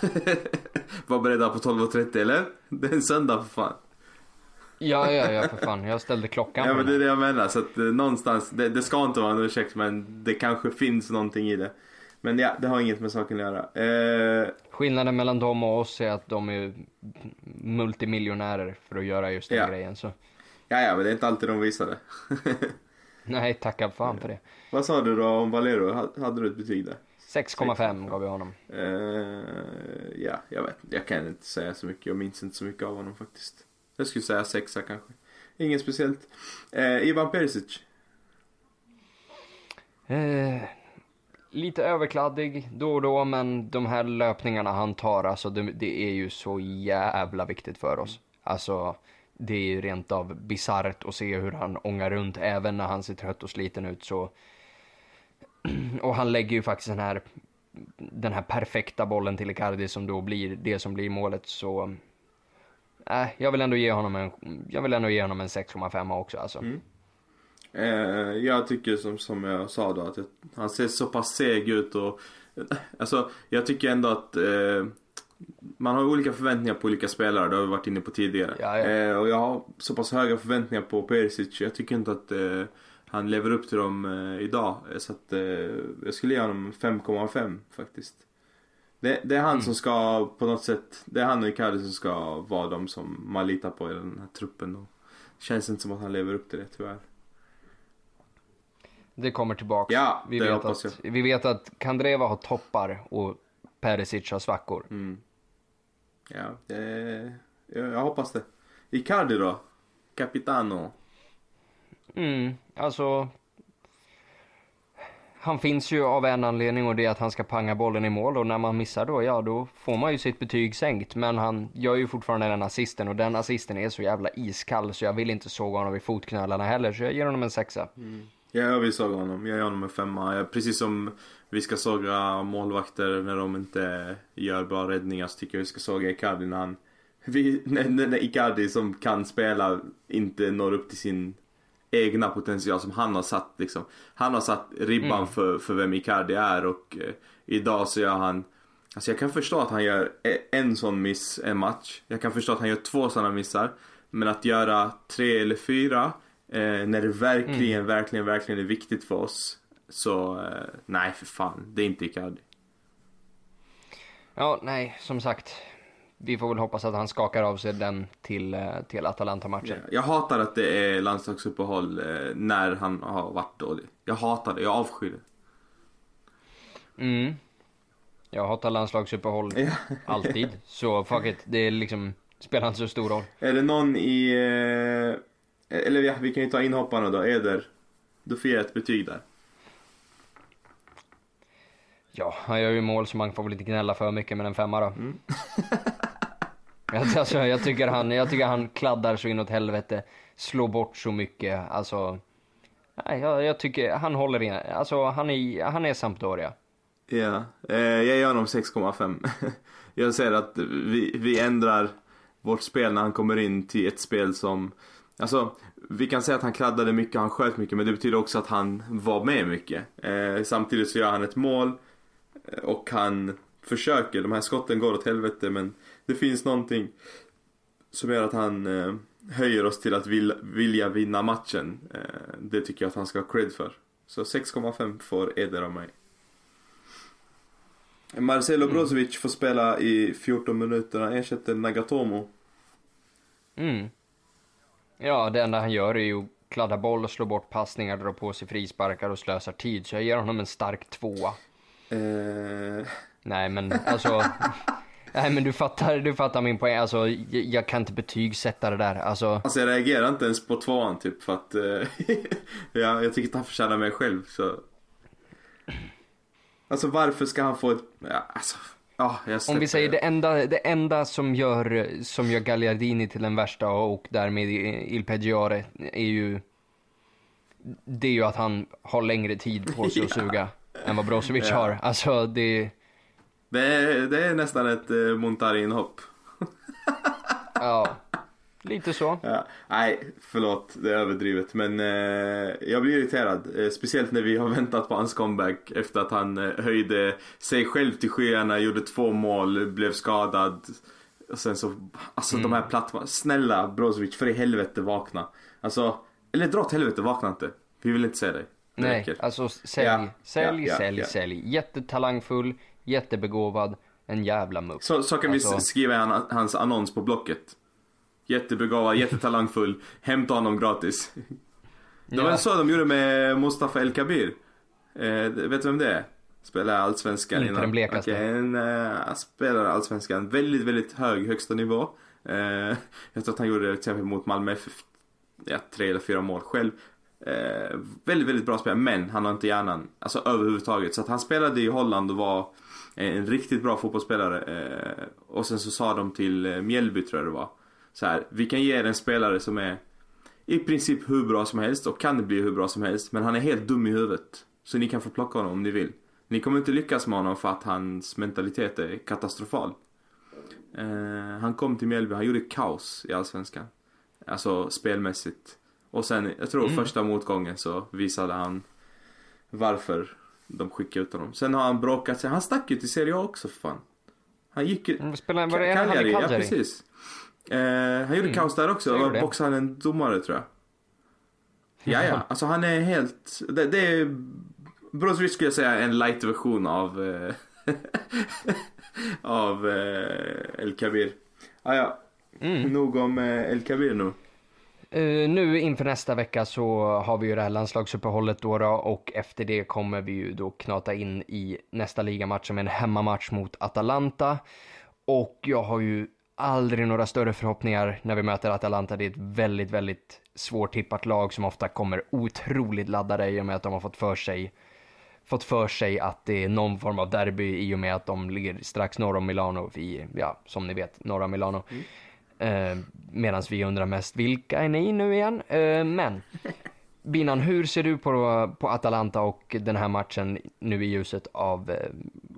vara beredda på 12.30 eller? Det är en söndag för fan. Ja, ja, ja för fan. Jag ställde klockan Ja men det är det jag menar. Så att eh, någonstans, det, det ska inte vara en ursäkt men det kanske finns någonting i det. Men ja, det har inget med saken att göra. Eh, Skillnaden mellan dem och oss är att de är multimiljonärer för att göra just den Ja. grejen. Så ja, ja, men det är inte alltid de visar det. nej, tacka fan för det. Vad sa du då om Valero? Ha- Hade du ett betyg där? 6,5 gav vi honom. Eh, ja, jag vet Jag kan inte säga så mycket. Jag minns inte så mycket av honom faktiskt. Jag skulle säga sexa kanske. Inget speciellt. Eh, Ivan Perisic. Eh, lite överkladdig då och då, men de här löpningarna han tar, alltså det, det är ju så jävla viktigt för oss. Alltså, det är ju rent av bisarrt att se hur han ångar runt även när han ser trött och sliten ut så. Och han lägger ju faktiskt den här, den här perfekta bollen till Icardi som då blir det som blir målet så. Äh, jag vill ändå ge honom en, jag vill ändå ge honom en 6,5 också alltså. Mm. Eh, jag tycker som, som jag sa då att jag, han ser så pass seg ut och Alltså, jag tycker ändå att eh, man har olika förväntningar på olika spelare, det har vi varit inne på tidigare. Ja, ja. Eh, och jag har så pass höga förväntningar på Perisic, jag tycker inte att eh, han lever upp till dem eh, idag. Så att eh, jag skulle ge honom 5,5 faktiskt. Det, det är han Mm. som ska på något sätt, det är han och Icardi som ska vara de som man litar på i den här truppen. Och det känns inte som att han lever upp till det tyvärr. Det kommer tillbaka. Ja, vi, det vet hoppas att, vi vet att Kandreva har toppar och Perisic har svackor. Mm. Ja, det, jag, jag hoppas det. Icardi då? Capitano. Mm, alltså. Han finns ju av en anledning och det är att han ska panga bollen i mål och när man missar då, ja då får man ju sitt betyg sänkt. Men han gör ju fortfarande den assisten och den assisten är så jävla iskall så jag vill inte såga honom i fotknölarna heller så jag ger honom en sexa. Ja, jag vill såga honom. Jag ger honom en femma. Jag, precis som vi ska såga målvakter när de inte gör bra räddningar så tycker jag vi ska såga Icardi när han... Vi, när, när när Icardi som kan spela inte når upp till sin egna potential som han har satt liksom. Han har satt ribban Mm. för, för vem Icardi är och eh, idag så gör han Alltså jag kan förstå att han gör e- en sån miss en match. Jag kan förstå att han gör två såna missar. Men att göra tre eller fyra eh, när det verkligen, verkligen, verkligen är viktigt för oss. Så eh, nej för fan, det är inte Icardi. Ja, nej, som sagt. Vi får väl hoppas att han skakar av sig den till, eh, till Atalanta-matchen. Jag hatar att det är landslagsuppehåll eh, när han har varit dålig. Jag hatar det, jag avskyr det. Mm. Jag hatar landslagsuppehåll Ja. alltid. Så fuck it, det är liksom, spelar inte så stor roll. Är det någon i... Eh, eller ja, vi kan ju ta inhopparna då, Eder. Du får ge ett betyg där. Ja, han gör ju mål så man får väl inte gnälla för mycket med en femma då. Mm. Jag- alltså, jag, tycker han, jag tycker han kladdar så inåt helvete, slår bort så mycket. Alltså, jag, jag tycker han håller in. Alltså, han är, han är Sampdoria. Ja, eh, jag ger honom 6,5. jag säger att vi, vi ändrar vårt spel när han kommer in till ett spel som... Alltså, vi kan säga att han kladdade mycket, han sköt mycket, men det betyder också att han var med mycket. Eh, samtidigt så gör han ett mål eh, och han försöker. De här skotten går åt helvete, men det finns någonting som gör att han eh, höjer oss till att vil, vilja vinna matchen. Eh, det tycker jag att han ska ha cred för. Så 6,5 får Eder av mig. Marcelo Brozovic får spela i 14 minuter, han ersätter Nagatomo. Mm. Ja, det enda han gör är ju att kladda boll och slå bort passningar, dra på sig frisparkar och slösar tid. Så jag ger honom en stark tvåa. Eh, Nej men alltså. nej men du fattar, du fattar min poäng. Alltså jag, jag kan inte betygsätta det där. Alltså. alltså jag reagerar inte ens på tvåan typ för att eh, ja, jag tycker att han förtjänar mig själv så. Alltså varför ska han få ett, ja, alltså, ja jag Om vi säger det enda, det enda som gör, som gör Gagliardini till den värsta och därmed Il Peggiore är ju Det är ju att han har längre tid på sig att Ja. suga än vad Brozovic Ja. har. Alltså det, Det är, det är nästan ett eh, Montari-inhopp. ja, lite så. Ja, nej, förlåt, det är överdrivet. Men eh, jag blir irriterad. Eh, speciellt när vi har väntat på hans comeback efter att han eh, höjde sig själv till skyarna, gjorde två mål, blev skadad. Och sen så, alltså de här plattformarna. Snälla Brozovic, för i helvete vakna. Alltså, eller dra åt helvete, vakna inte. Vi vill inte se dig. Det Nej, räcker. alltså sälj, Ja, sälj, ja, sälj, sälj. Jättetalangfull, jättebegåvad, en jävla mupp. Så, så kan vi Alltså- s- skriva hans annons på Blocket. Jättebegåvad, jättetalangfull, hämta honom gratis. Det var Ja. så de gjorde med Mustafa El Kabir. Eh, vet du vem det är? Spelar allsvenskan Inte den blekaste. Okej, en uh, spelar allsvenskan. Väldigt, väldigt hög högsta nivå. Eh, jag tror att han gjorde det till exempel mot Malmö FF. Ja, tre eller fyra mål själv. Eh, väldigt, väldigt bra spelare, men han har inte hjärnan. Alltså överhuvudtaget. Så att han spelade i Holland och var en riktigt bra fotbollsspelare. Eh, och sen så sa de till eh, Mjällby tror jag det var. Så här, vi kan ge er en spelare som är i princip hur bra som helst och kan bli hur bra som helst. Men han är helt dum i huvudet. Så ni kan få plocka honom om ni vill. Ni kommer inte lyckas med honom för att hans mentalitet är katastrofal. Eh, han kom till Mjällby, han gjorde kaos i Allsvenskan. Alltså spelmässigt. Och sen, jag tror Mm. första motgången så visade han varför de skickade ut honom. Sen har han bråkat sig. Han stack ju till Serie A också för fan. Han gick ju... Mm, Spelar, var det Cagliari, ja precis. Eh, han gjorde Mm. kaos där också. Han en domare tror jag. Ja, ja. Alltså han är helt... Det, det är... Brozovic skulle jag säga är en light version av... Eh, av eh, El Kabir. Ah, ja. Mm. Nog om eh, El Kabir nu. Eh, nu inför nästa vecka så har vi ju det här landslagsuppehållet då, då och efter det kommer vi ju då knata in i nästa ligamatch som är en hemmamatch mot Atalanta. Och jag har ju aldrig några större förhoppningar när vi möter Atalanta. Det är ett väldigt, väldigt svårtippat lag som ofta kommer otroligt laddade i och med att de har fått för sig fått för sig att det är någon form av derby i och med att de ligger strax norr om Milano i, ja, som ni vet, norra Milano. Eh, Medan vi undrar mest, vilka är ni nu igen? Eh, men, Binan, hur ser du på, på Atalanta och den här matchen nu i ljuset av, eh,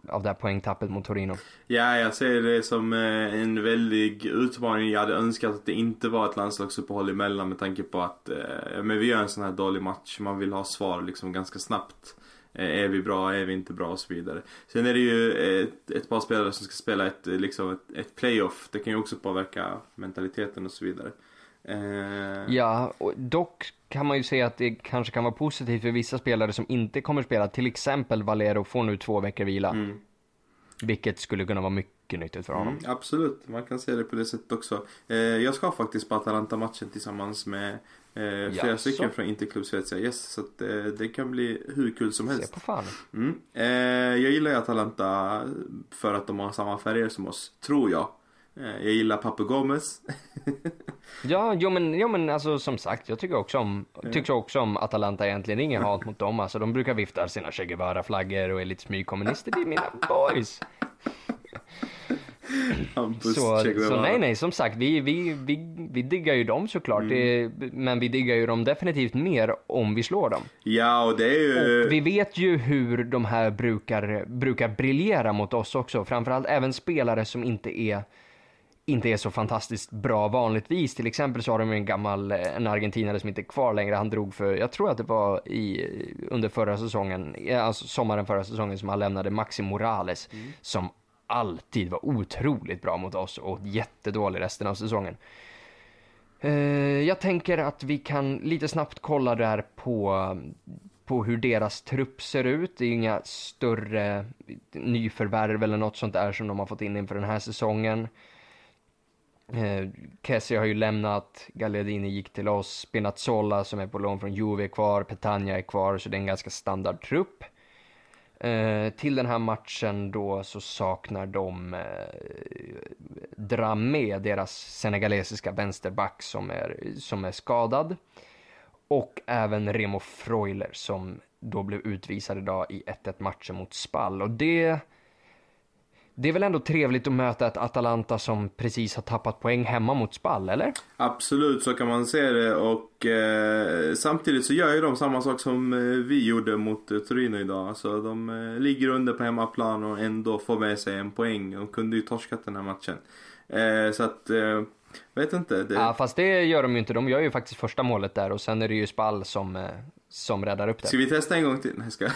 av det här poängtappet mot Torino? Ja, jag ser det som eh, en väldig utmaning. Jag hade önskat att det inte var ett landslagsuppehåll emellan med tanke på att eh, men vi gör en sån här dålig match. Man vill ha svar liksom ganska snabbt. Eh, är vi bra, är vi inte bra och så vidare. Sen är det ju ett, ett par spelare som ska spela ett, liksom ett, ett playoff. Det kan ju också påverka mentaliteten och så vidare. Eh, Ja, och dock kan man ju säga att det kanske kan vara positivt för vissa spelare som inte kommer spela. Till exempel Valero får nu två veckor vila. Mm. Vilket skulle kunna vara mycket nyttigt för honom. Mm, absolut, man kan se det på det sättet också. Eh, jag ska faktiskt på Atalanta-matchen tillsammans med eh, flera Jaså? stycken från Interklubb Svezia. Yes, så att, eh, det kan bli hur kul som Se helst. på fan. Mm. Eh, jag gillar ju Atalanta för att de har samma färger som oss, tror jag. Eh, jag gillar Papu Gomez. Ja, jo men, jo, men alltså som sagt, jag tycker också om, tycker också om Atalanta egentligen. Inget hat mot dem. Alltså de brukar vifta sina Che Guevara-flaggor och är lite smygkommunister. Det är mina boys. Så, så nej, nej, som sagt, vi, vi, vi, vi diggar ju dem såklart. Det, men vi diggar ju dem definitivt mer om vi slår dem. Ja, och det är ju... Och vi vet ju hur de här brukar, brukar briljera mot oss också. Framförallt även spelare som inte är, inte är så fantastiskt bra vanligtvis. Till exempel så har de en gammal, eh, en argentinare som inte är kvar längre. Han drog för, jag tror att det var i, under förra säsongen, ja, alltså sommaren förra säsongen som han lämnade Maxi Morales. Som alltid var otroligt bra mot oss och jättedålig resten av säsongen. Eh, jag tänker att vi kan lite snabbt kolla där på, på hur deras trupp ser ut. Det är inga större nyförvärv eller något sånt där som de har fått in inför den här säsongen. Eh, Kessie har ju lämnat, Gagliardini gick till oss, Spinazzola som är på lån från Juve är kvar, Petagna är kvar, så det är en ganska standard trupp. Eh, till den här matchen då så saknar de eh, Dramé, deras senegalesiska vänsterback som är, som är skadad. Och även Remo Freuler som då blev utvisad idag i 1-1 matchen mot Spall. Och det, det är väl ändå trevligt att möta ett Atalanta som precis har tappat poäng hemma mot Spall, eller? Absolut, så kan man se det och eh, samtidigt så gör ju de samma sak som eh, vi gjorde mot eh, Torino idag. Alltså de eh, ligger under på hemmaplan och ändå får med sig en poäng. De kunde ju torskat den här matchen. Eh, så att, eh, vet inte. Det, Ja, fast det gör de ju inte. De gör ju faktiskt första målet där och sen är det ju Spall som, som räddar upp det. Ska vi testa en gång till? Nej, ska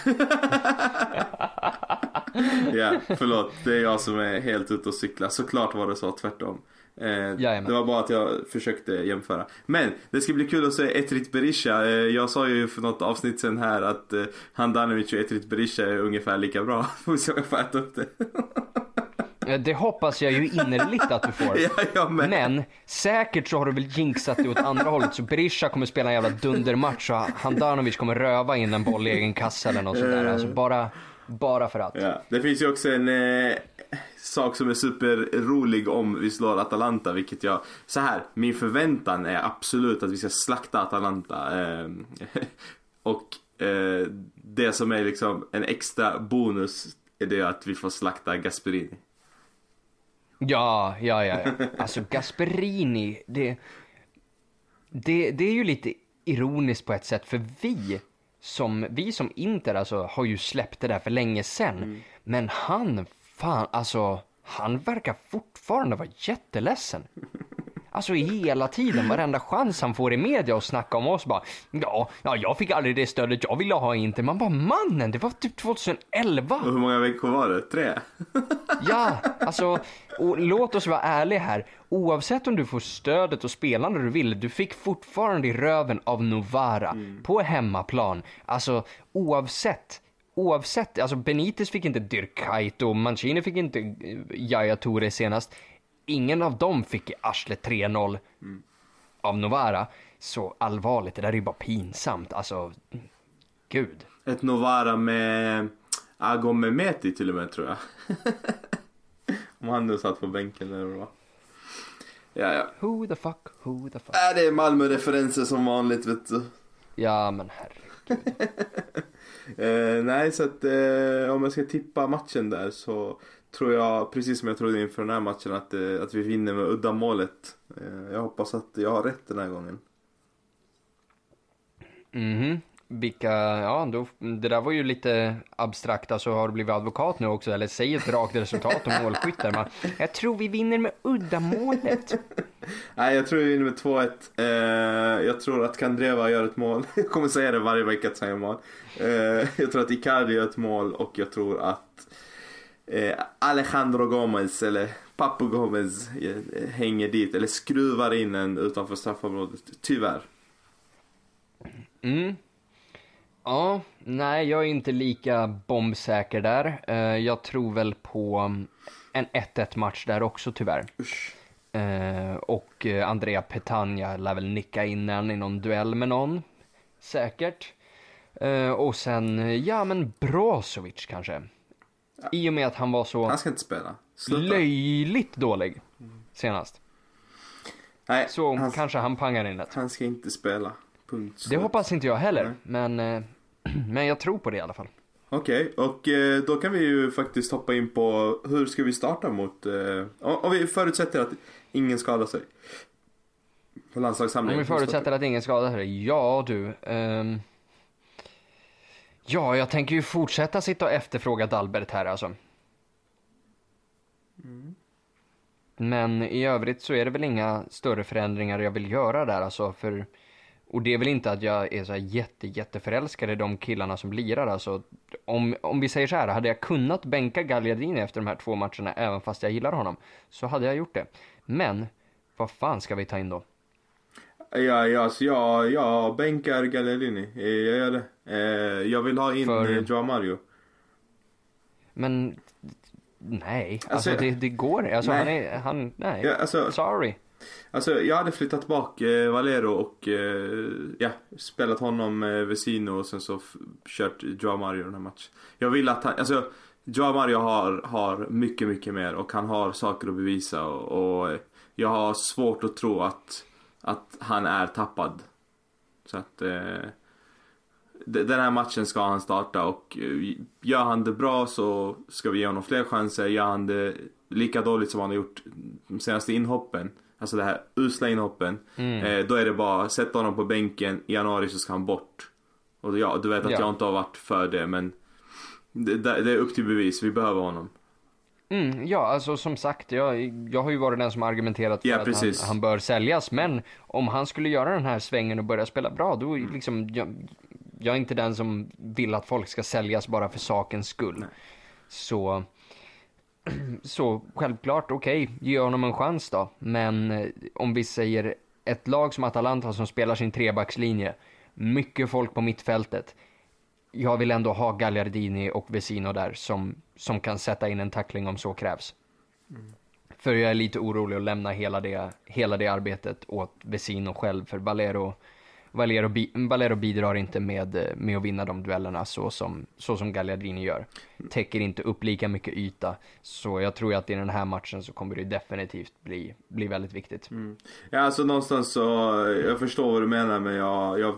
Ja, förlåt. Det är jag som är helt ute och cyklar. Såklart var det så, tvärtom. Eh, Jajamän. det var bara att jag försökte jämföra. Men det ska bli kul att se Etrit Berisha. Eh, jag sa ju för något avsnitt sen här att eh, Handanovic och Etrit Berisha är ungefär lika bra. Får vi se om jag får äta upp det. Eh, Det hoppas jag ju innerligt att du får. ja, jag med. Men säkert så har du väl jinxat det åt andra hållet så Berisha kommer spela en jävla dundermatch och Handanovic kommer röva in en boll i egen kassa eller något sånt där. Alltså bara, bara för att. Ja, det finns ju också en eh, sak som är superrolig om vi slår Atalanta, vilket jag... Så här, min förväntan är absolut att vi ska slakta Atalanta. Eh, och eh, det som är liksom en extra bonus är det att vi får slakta Gasperini. Ja, ja, ja. ja. Alltså Gasperini, det, det, det är ju lite ironiskt på ett sätt för vi som, vi som Inter alltså har ju släppt det där för länge sedan. Men han, fan alltså, han verkar fortfarande vara jätteledsen. Alltså hela tiden, varenda chans han får i media och snacka om oss bara Ja, ja jag fick aldrig det stödet jag ville ha inte. Man bara mannen, det var typ 2011. Och hur många veckor var det? Tre? Ja, alltså och låt oss vara ärliga här. Oavsett om du får stödet och spelarna du vill, du fick fortfarande i röven av Novara mm. på hemmaplan. Alltså oavsett oavsett, alltså Benitez fick inte Dyrkaito, Mancini fick inte eh, Jaya Toure senast. Ingen av dem fick i arslet 3-0 mm. av Novara. Så allvarligt, det där är ju bara pinsamt. Alltså, gud. Ett Novara med Agon Mehmeti till och med tror jag. Om han nu satt på bänken eller vad Ja, ja. Who the fuck, who the fuck. Äh, det är Malmö-referenser som vanligt vet du. Ja, men herregud. eh, nej, så att eh, om jag ska tippa matchen där så tror jag, precis som jag trodde inför den här matchen, att, eh, att vi vinner med uddamålet. Eh, jag hoppas att jag har rätt den här gången. Mhm. Vilka, ja då, det där var ju lite abstrakt, alltså har du blivit advokat nu också eller säg ett rakt resultat om målskyttar. Man, jag tror vi vinner med uddamålet. Nej jag tror vi vinner med 2-1. Eh, jag tror att Kandreva gör ett mål. Jag kommer säga det varje vecka att säga mål. Eh, jag tror att Icardi gör ett mål och jag tror att Alejandro Gomez eller Papu Gomez eh, hänger dit eller skruvar in en utanför straffområdet. Tyvärr. Mm. Ja, nej jag är inte lika bombsäker där. Jag tror väl på en 1-1 match där också tyvärr. Uh, och Andrea Petagna lär väl nicka in en i någon duell med någon. Säkert. och sen, ja men Brozovic kanske. Ja. I och med att han var så... Han ska inte spela. Sluta. Löjligt dålig senast. Nej, så han, kanske han pangar in det. Han ska inte spela. Punkt. Det hoppas inte jag heller. Nej. Men Men jag tror på det i alla fall. Okej, okay, och eh, då kan vi ju faktiskt hoppa in på hur ska vi starta mot... Eh, om vi förutsätter att ingen skadar sig. På landslagssamlingen. Om vi förutsätter att ingen skadar sig? Ja du. Um, ja, jag tänker ju fortsätta sitta och efterfråga Dalbert här alltså. Mm. Men i övrigt så är det väl inga större förändringar jag vill göra där alltså för och det är väl inte att jag är så här jätte, jätteförälskad i de killarna som lirar. Alltså, om, om vi säger så här, hade jag kunnat bänka Gagliardini efter de här två matcherna, även fast jag gillar honom, så hade jag gjort det. Men, vad fan ska vi ta in då? Ja, ja, alltså jag, jag bänkar Gagliardini. Jag gör det. Eh, jag vill ha in För... Joao Mario. Men, nej. Alltså, alltså det, det går Alltså nej. han är, han, nej. Ja, alltså, Sorry. Alltså jag hade flyttat bak eh, Valero och eh, ja, spelat honom eh, Vesino och sen så kört Joao Mario den här matchen. Jag vill att han, alltså Joao Mario har, har mycket, mycket mer och han har saker att bevisa och, och jag har svårt att tro att, att han är tappad. Så att eh, den här matchen ska han starta och eh, gör han det bra så ska vi ge honom fler chanser. Gör han det lika dåligt som han har gjort de senaste inhoppen Alltså det här usla inhoppen. Mm. Eh, då är det bara, sätt honom på bänken, i januari så ska han bort. Och ja, du vet att ja. jag inte har varit för det men det, det, är upp till bevis, vi behöver honom. Mm, ja, alltså som sagt, jag, jag har ju varit den som argumenterat för ja, att han, han, bör säljas. Men om han skulle göra den här svängen och börja spela bra, då mm. liksom, jag, jag är inte den som vill att folk ska säljas bara för sakens skull. Nej. Så så självklart, okej, okay, ge honom en chans då. Men eh, om vi säger ett lag som Atalanta som spelar sin trebackslinje, mycket folk på mittfältet. Jag vill ändå ha Gagliardini och Vesino där som, som kan sätta in en tackling om så krävs. Mm. För jag är lite orolig att lämna hela det, hela det arbetet åt Vesino själv, för Valero Valero, Valero bidrar inte med, med att vinna de duellerna så som, så som Gagliardini gör. Täcker inte upp lika mycket yta. Så jag tror att i den här matchen så kommer det definitivt bli, bli väldigt viktigt. Mm. Ja, alltså någonstans så, jag förstår vad du menar men jag, jag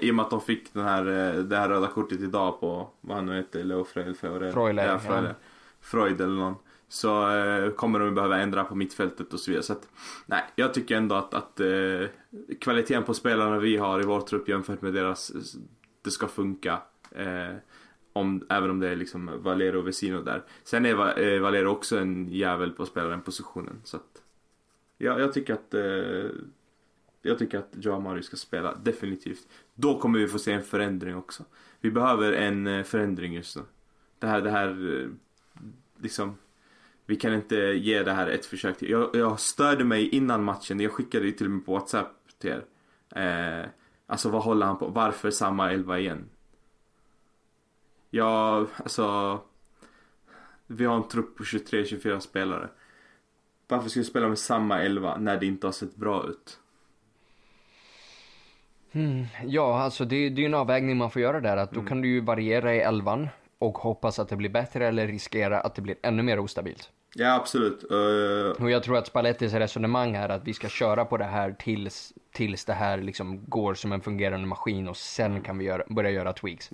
i och med att de fick den här, det här röda kortet idag på, vad han nu heter, Leo Freil, Freud, ja, Freud. Freud eller någon så eh, kommer de behöva ändra på mittfältet och så vidare. Så att, nej, jag tycker ändå att, att eh, kvaliteten på spelarna vi har i vår trupp jämfört med deras, det ska funka. Eh, om, även om det är liksom Valero och Vesino där. Sen är eh, Valero också en jävel på att spela den positionen. Så att, jag, jag tycker att eh, jag tycker att Joao Mario ska spela, definitivt. Då kommer vi få se en förändring också. Vi behöver en eh, förändring just nu. Det här, det här, eh, liksom. Vi kan inte ge det här ett försök till. Jag, jag störde mig innan matchen, jag skickade det till och med på WhatsApp till er. Eh, alltså vad håller han på? Varför samma elva igen? Ja, alltså. Vi har en trupp på 23-24 spelare. Varför ska vi spela med samma elva när det inte har sett bra ut? Mm, ja, alltså det, det är ju en avvägning man får göra där. Att Mm. Då kan du ju variera i elvan och hoppas att det blir bättre eller riskera att det blir ännu mer ostabilt. Ja, absolut. Eh, Och jag tror att Spallettis resonemang är att vi ska köra på det här tills, tills det här liksom går som en fungerande maskin och sen kan vi göra, börja göra tweaks.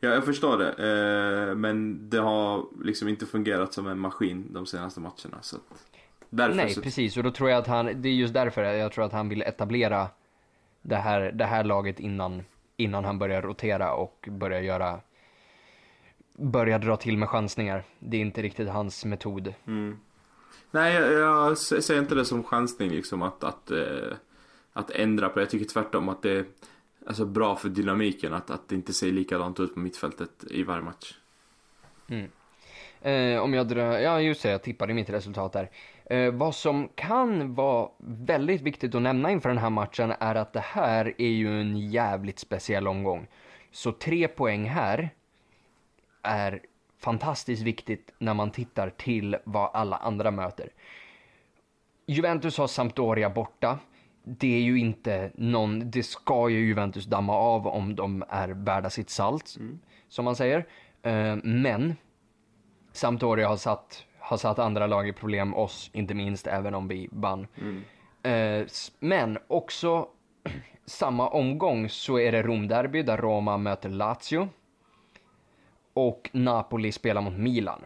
Ja, jag förstår det. Eh, men det har liksom inte fungerat som en maskin de senaste matcherna. Så därför Nej, så... precis. Och då tror jag att han, det är just därför jag tror att han vill etablera det här, det här laget innan, innan han börjar rotera och börjar göra, börja dra till med chansningar. Det är inte riktigt hans metod. Mm. Nej, jag, jag s- säger inte det som chansning liksom att, att, eh, att ändra på det. Jag tycker tvärtom att det är alltså, bra för dynamiken att, att det inte ser likadant ut på mittfältet i varje match. Eh, om jag drar, ja just det, jag tippade mitt resultat där. Eh, vad som kan vara väldigt viktigt att nämna inför den här matchen är att det här är ju en jävligt speciell omgång. Så tre poäng här är fantastiskt viktigt när man tittar till vad alla andra möter. Juventus har Sampdoria borta. Det är ju inte någon, det ska ju Juventus damma av om de är värda sitt salt, som man säger. Eh, men Sampdoria har satt, har satt andra lag i problem, oss inte minst, även om vi vann. Eh, s- men också samma omgång så är det Romderby där Roma möter Lazio. Och Napoli spelar mot Milan.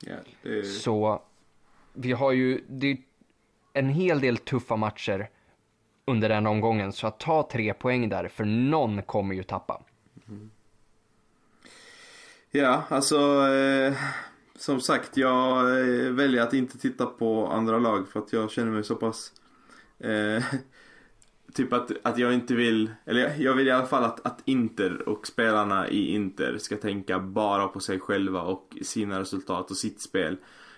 Ja, det, Så vi har ju det är en hel del tuffa matcher under den omgången. Så att ta tre poäng där, för någon kommer ju tappa. ja alltså eh, som sagt jag eh, väljer att inte titta på andra lag för att jag känner mig så pass eh, Typ att, att jag inte vill, eller jag- jag vill i alla fall att, att Inter och spelarna i Inter ska tänka bara på sig själva och sina resultat och sitt spel.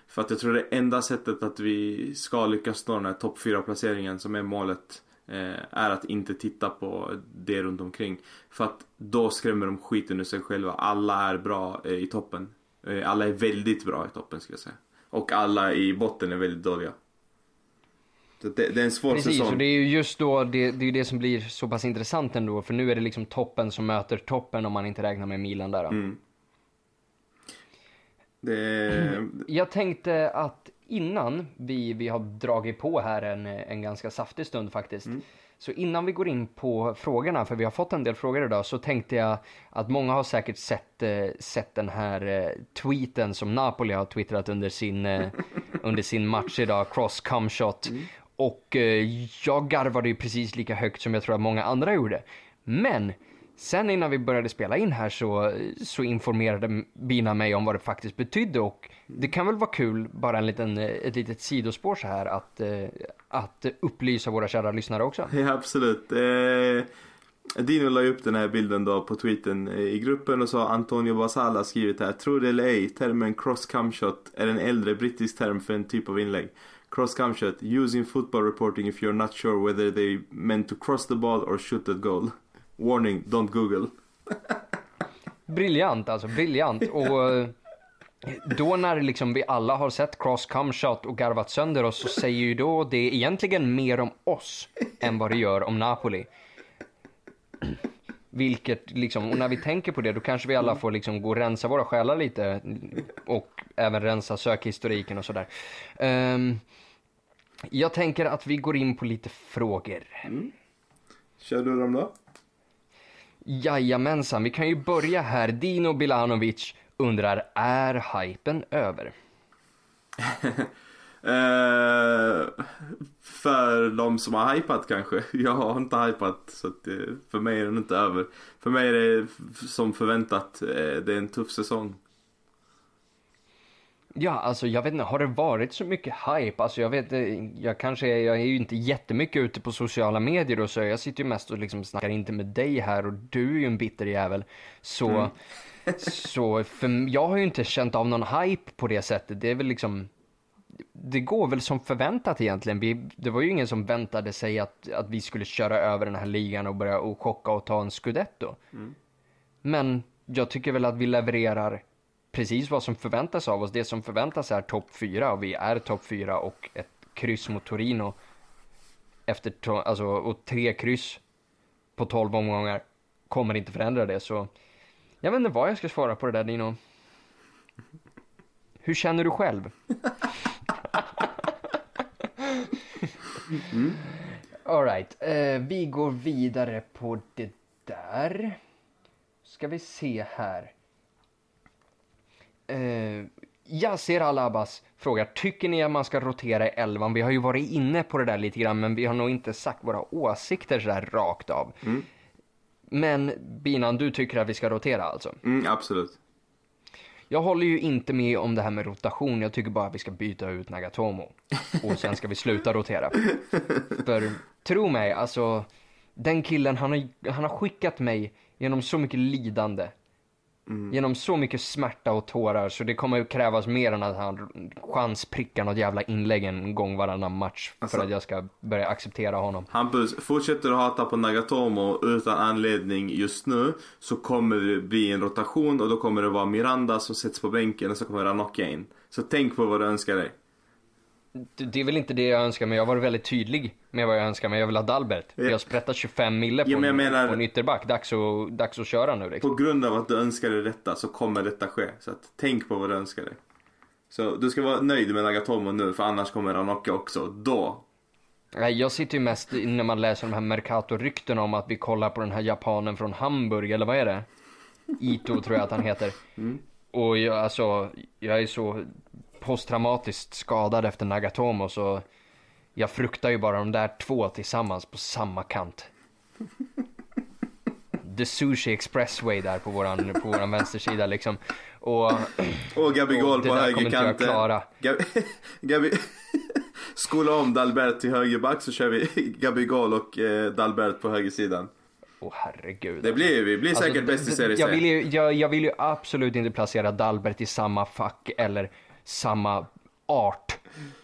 För att jag tror det enda sättet att vi ska lyckas nå den här topp 4 placeringen som är målet eh, är att inte titta på det runt omkring. För att då skrämmer de skiten ur sig själva. Alla är bra eh, i toppen. Eh, alla är väldigt bra i toppen ska jag säga. Och alla i botten är väldigt dåliga. Det, det är en svår Precis, säsong. och det är ju just då det, det är det som blir så pass intressant ändå. För nu är det liksom toppen som möter toppen om man inte räknar med Milan där. Mm. Det, Jag tänkte att innan vi, vi har dragit på här en, en ganska saftig stund faktiskt. Så innan vi går in på frågorna, för vi har fått en del frågor idag, så tänkte jag att många har säkert sett, eh, sett den här eh, tweeten som Napoli har twittrat under sin, eh, under sin match idag, cross come shot. Och eh, jag garvade ju precis lika högt som jag tror att många andra gjorde. Men sen innan vi började spela in här så, så informerade Bina mig om vad det faktiskt betydde och det kan väl vara kul, bara en liten, eh, ett litet sidospår så här, att, eh, att upplysa våra kära lyssnare också. Ja, absolut. Eh, Dino la ju upp den här bilden då på tweeten i gruppen och så har Antonio Basala skrivit här. Tror det eller ej, termen cross come shot är en äldre brittisk term för en typ av inlägg. Cross come shot, used in football reporting if you're not sure whether they meant to cross the ball or shoot at goal. Warning, don't google. Briljant alltså, briljant. Och eh, då när liksom vi alla har sett cross come shot och garvat sönder oss så säger ju då det egentligen mer om oss än vad det gör om Napoli. Vilket liksom, och när vi tänker på det då kanske vi alla får liksom gå och rensa våra själar lite och även rensa sökhistoriken och sådär. Um, jag tänker att vi går in på lite frågor. Kör du dem då? Jajamensan, vi kan ju börja här. Dino Bilanovic undrar, är hypen över? Eh, för de som har hypat kanske. Jag har inte hypat så att, eh, för mig är den inte över. För mig är det som förväntat. Eh, det är en tuff säsong. Ja, alltså jag vet inte, har det varit så mycket hype? Alltså jag vet, eh, jag kanske, jag är ju inte jättemycket ute på sociala medier och så, jag sitter ju mest och liksom snackar inte med dig här och du är ju en bitter jävel. Så, mm. så för jag har ju inte känt av någon hype på det sättet, det är väl liksom, det går väl som förväntat egentligen. Vi, det var ju ingen som väntade sig att, att vi skulle köra över den här ligan och börja och chocka och ta en scudetto. Mm. Men jag tycker väl att vi levererar precis vad som förväntas av oss. Det som förväntas är topp fyra och vi är topp fyra och ett kryss mot Torino efter alltså, och tre kryss på tolv omgångar kommer inte förändra det. Så jag vet inte vad jag ska svara på det där Dino. Hur känner du själv? mm. Alright, eh, vi går vidare på det där. Ska vi se här. Eh, Yasir Alabas frågar, tycker ni att man ska rotera i elvan? Vi har ju varit inne på det där lite grann, men vi har nog inte sagt våra åsikter sådär rakt av. Mm. Men Binan, du tycker att vi ska rotera alltså? Mm, absolut. Jag håller ju inte med om det här med rotation. Jag tycker bara att vi ska byta ut Nagatomo. Och sen ska vi sluta rotera. För tro mig, alltså den killen, han har, han har skickat mig genom så mycket lidande Mm. Genom så mycket smärta och tårar så det kommer att krävas mer än att han chansprickar något jävla inlägg en gång varannan match alltså, för att jag ska börja acceptera honom. Hampus, fortsätter du hata på Nagatomo utan anledning just nu så kommer det bli en rotation och då kommer det vara Miranda som sätts på bänken och så kommer Ranocchia in. Så tänk på vad du önskar dig. Det är väl inte det jag önskar men jag var väldigt tydlig med vad jag önskar mig. Jag vill ha Dalbert. Vi har sprättat 25 mille på, ja, en, menar, på en ytterback. Dags att, dags att köra nu liksom. På grund av att du önskar dig detta så kommer detta ske. Så att, tänk på vad du önskar dig. Så du ska vara nöjd med Nagatomo nu för annars kommer Ranocchia också. Då. Nej, jag sitter ju mest när man läser de här Mercato-ryktena om att vi kollar på den här japanen från Hamburg, eller vad är det? Ito tror jag att han heter. Mm. Och jag, alltså, jag är så posttraumatiskt skadad efter Nagatomo så jag fruktar ju bara de där två tillsammans på samma kant. The Sushi Expressway där på våran, på våran vänstersida liksom. Och, och Gabigol på högerkanten. Gabi, Gabi, skola om Dalbert till högerback så kör vi Gabigol och eh, Dalbert på högersidan. Åh oh, herregud. Det blir vi, blir alltså, säkert bäst i Serie jag vill, ju, jag, jag vill ju absolut inte placera Dalbert i samma fack eller samma art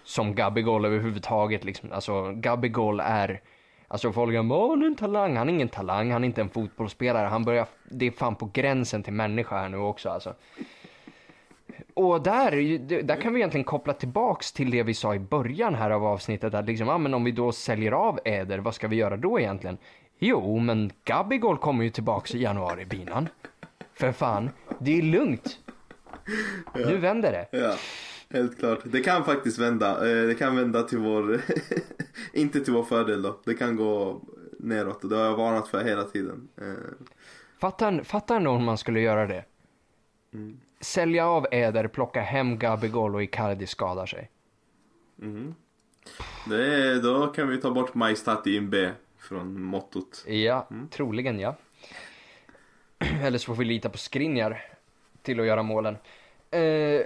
som Gabigol överhuvudtaget. Liksom. Alltså Gabigol är, alltså folk säger åh han är en talang, han är ingen talang, han är inte en fotbollsspelare, han börjar, det är fan på gränsen till människa här nu också alltså. Och där, där kan vi egentligen koppla tillbaks till det vi sa i början här av avsnittet att liksom, ah, men om vi då säljer av Eder, vad ska vi göra då egentligen? Jo, men Gabigol kommer ju tillbaks i januari, binan. För fan, det är lugnt. Ja. Nu vänder det. Ja, helt klart. Det kan faktiskt vända. Eh, det kan vända till vår, inte till vår fördel då. Det kan gå neråt och det har jag varnat för hela tiden. Eh. Fattar, fattar någon man skulle göra det? Mm. Sälja av Eder, plocka hem Gabigol och Icardi skadar sig. Mm. Det då kan vi ta bort Majstati in B från mottot. Ja, mm. troligen ja. Eller så får vi lita på Skriniar till att göra målen. Eh,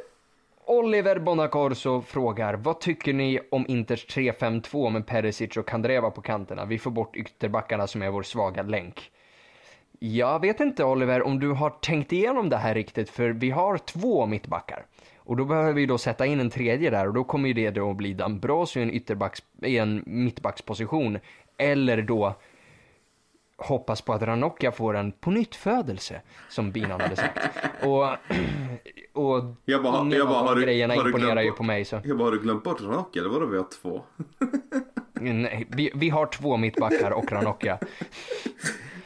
Oliver Bonacorso frågar, vad tycker ni om Inters 3-5-2 med Perisic och Kandreva på kanterna? Vi får bort ytterbackarna som är vår svaga länk. Jag vet inte Oliver om du har tänkt igenom det här riktigt, för vi har två mittbackar. Och då behöver vi då sätta in en tredje där och då kommer ju det då att bli Dambrosio i en, ytterbacks, i en mittbacksposition. Eller då hoppas på att Ranocchia får en pånyttfödelse, som Binan hade sagt. Och, och jag bara, jag bara, de grejerna har imponerar ju på mig. Så. Jag bara, har du glömt bort Ranocchia eller vadå vi har två? Nej, vi, vi har två mittbackar och Ranocchia.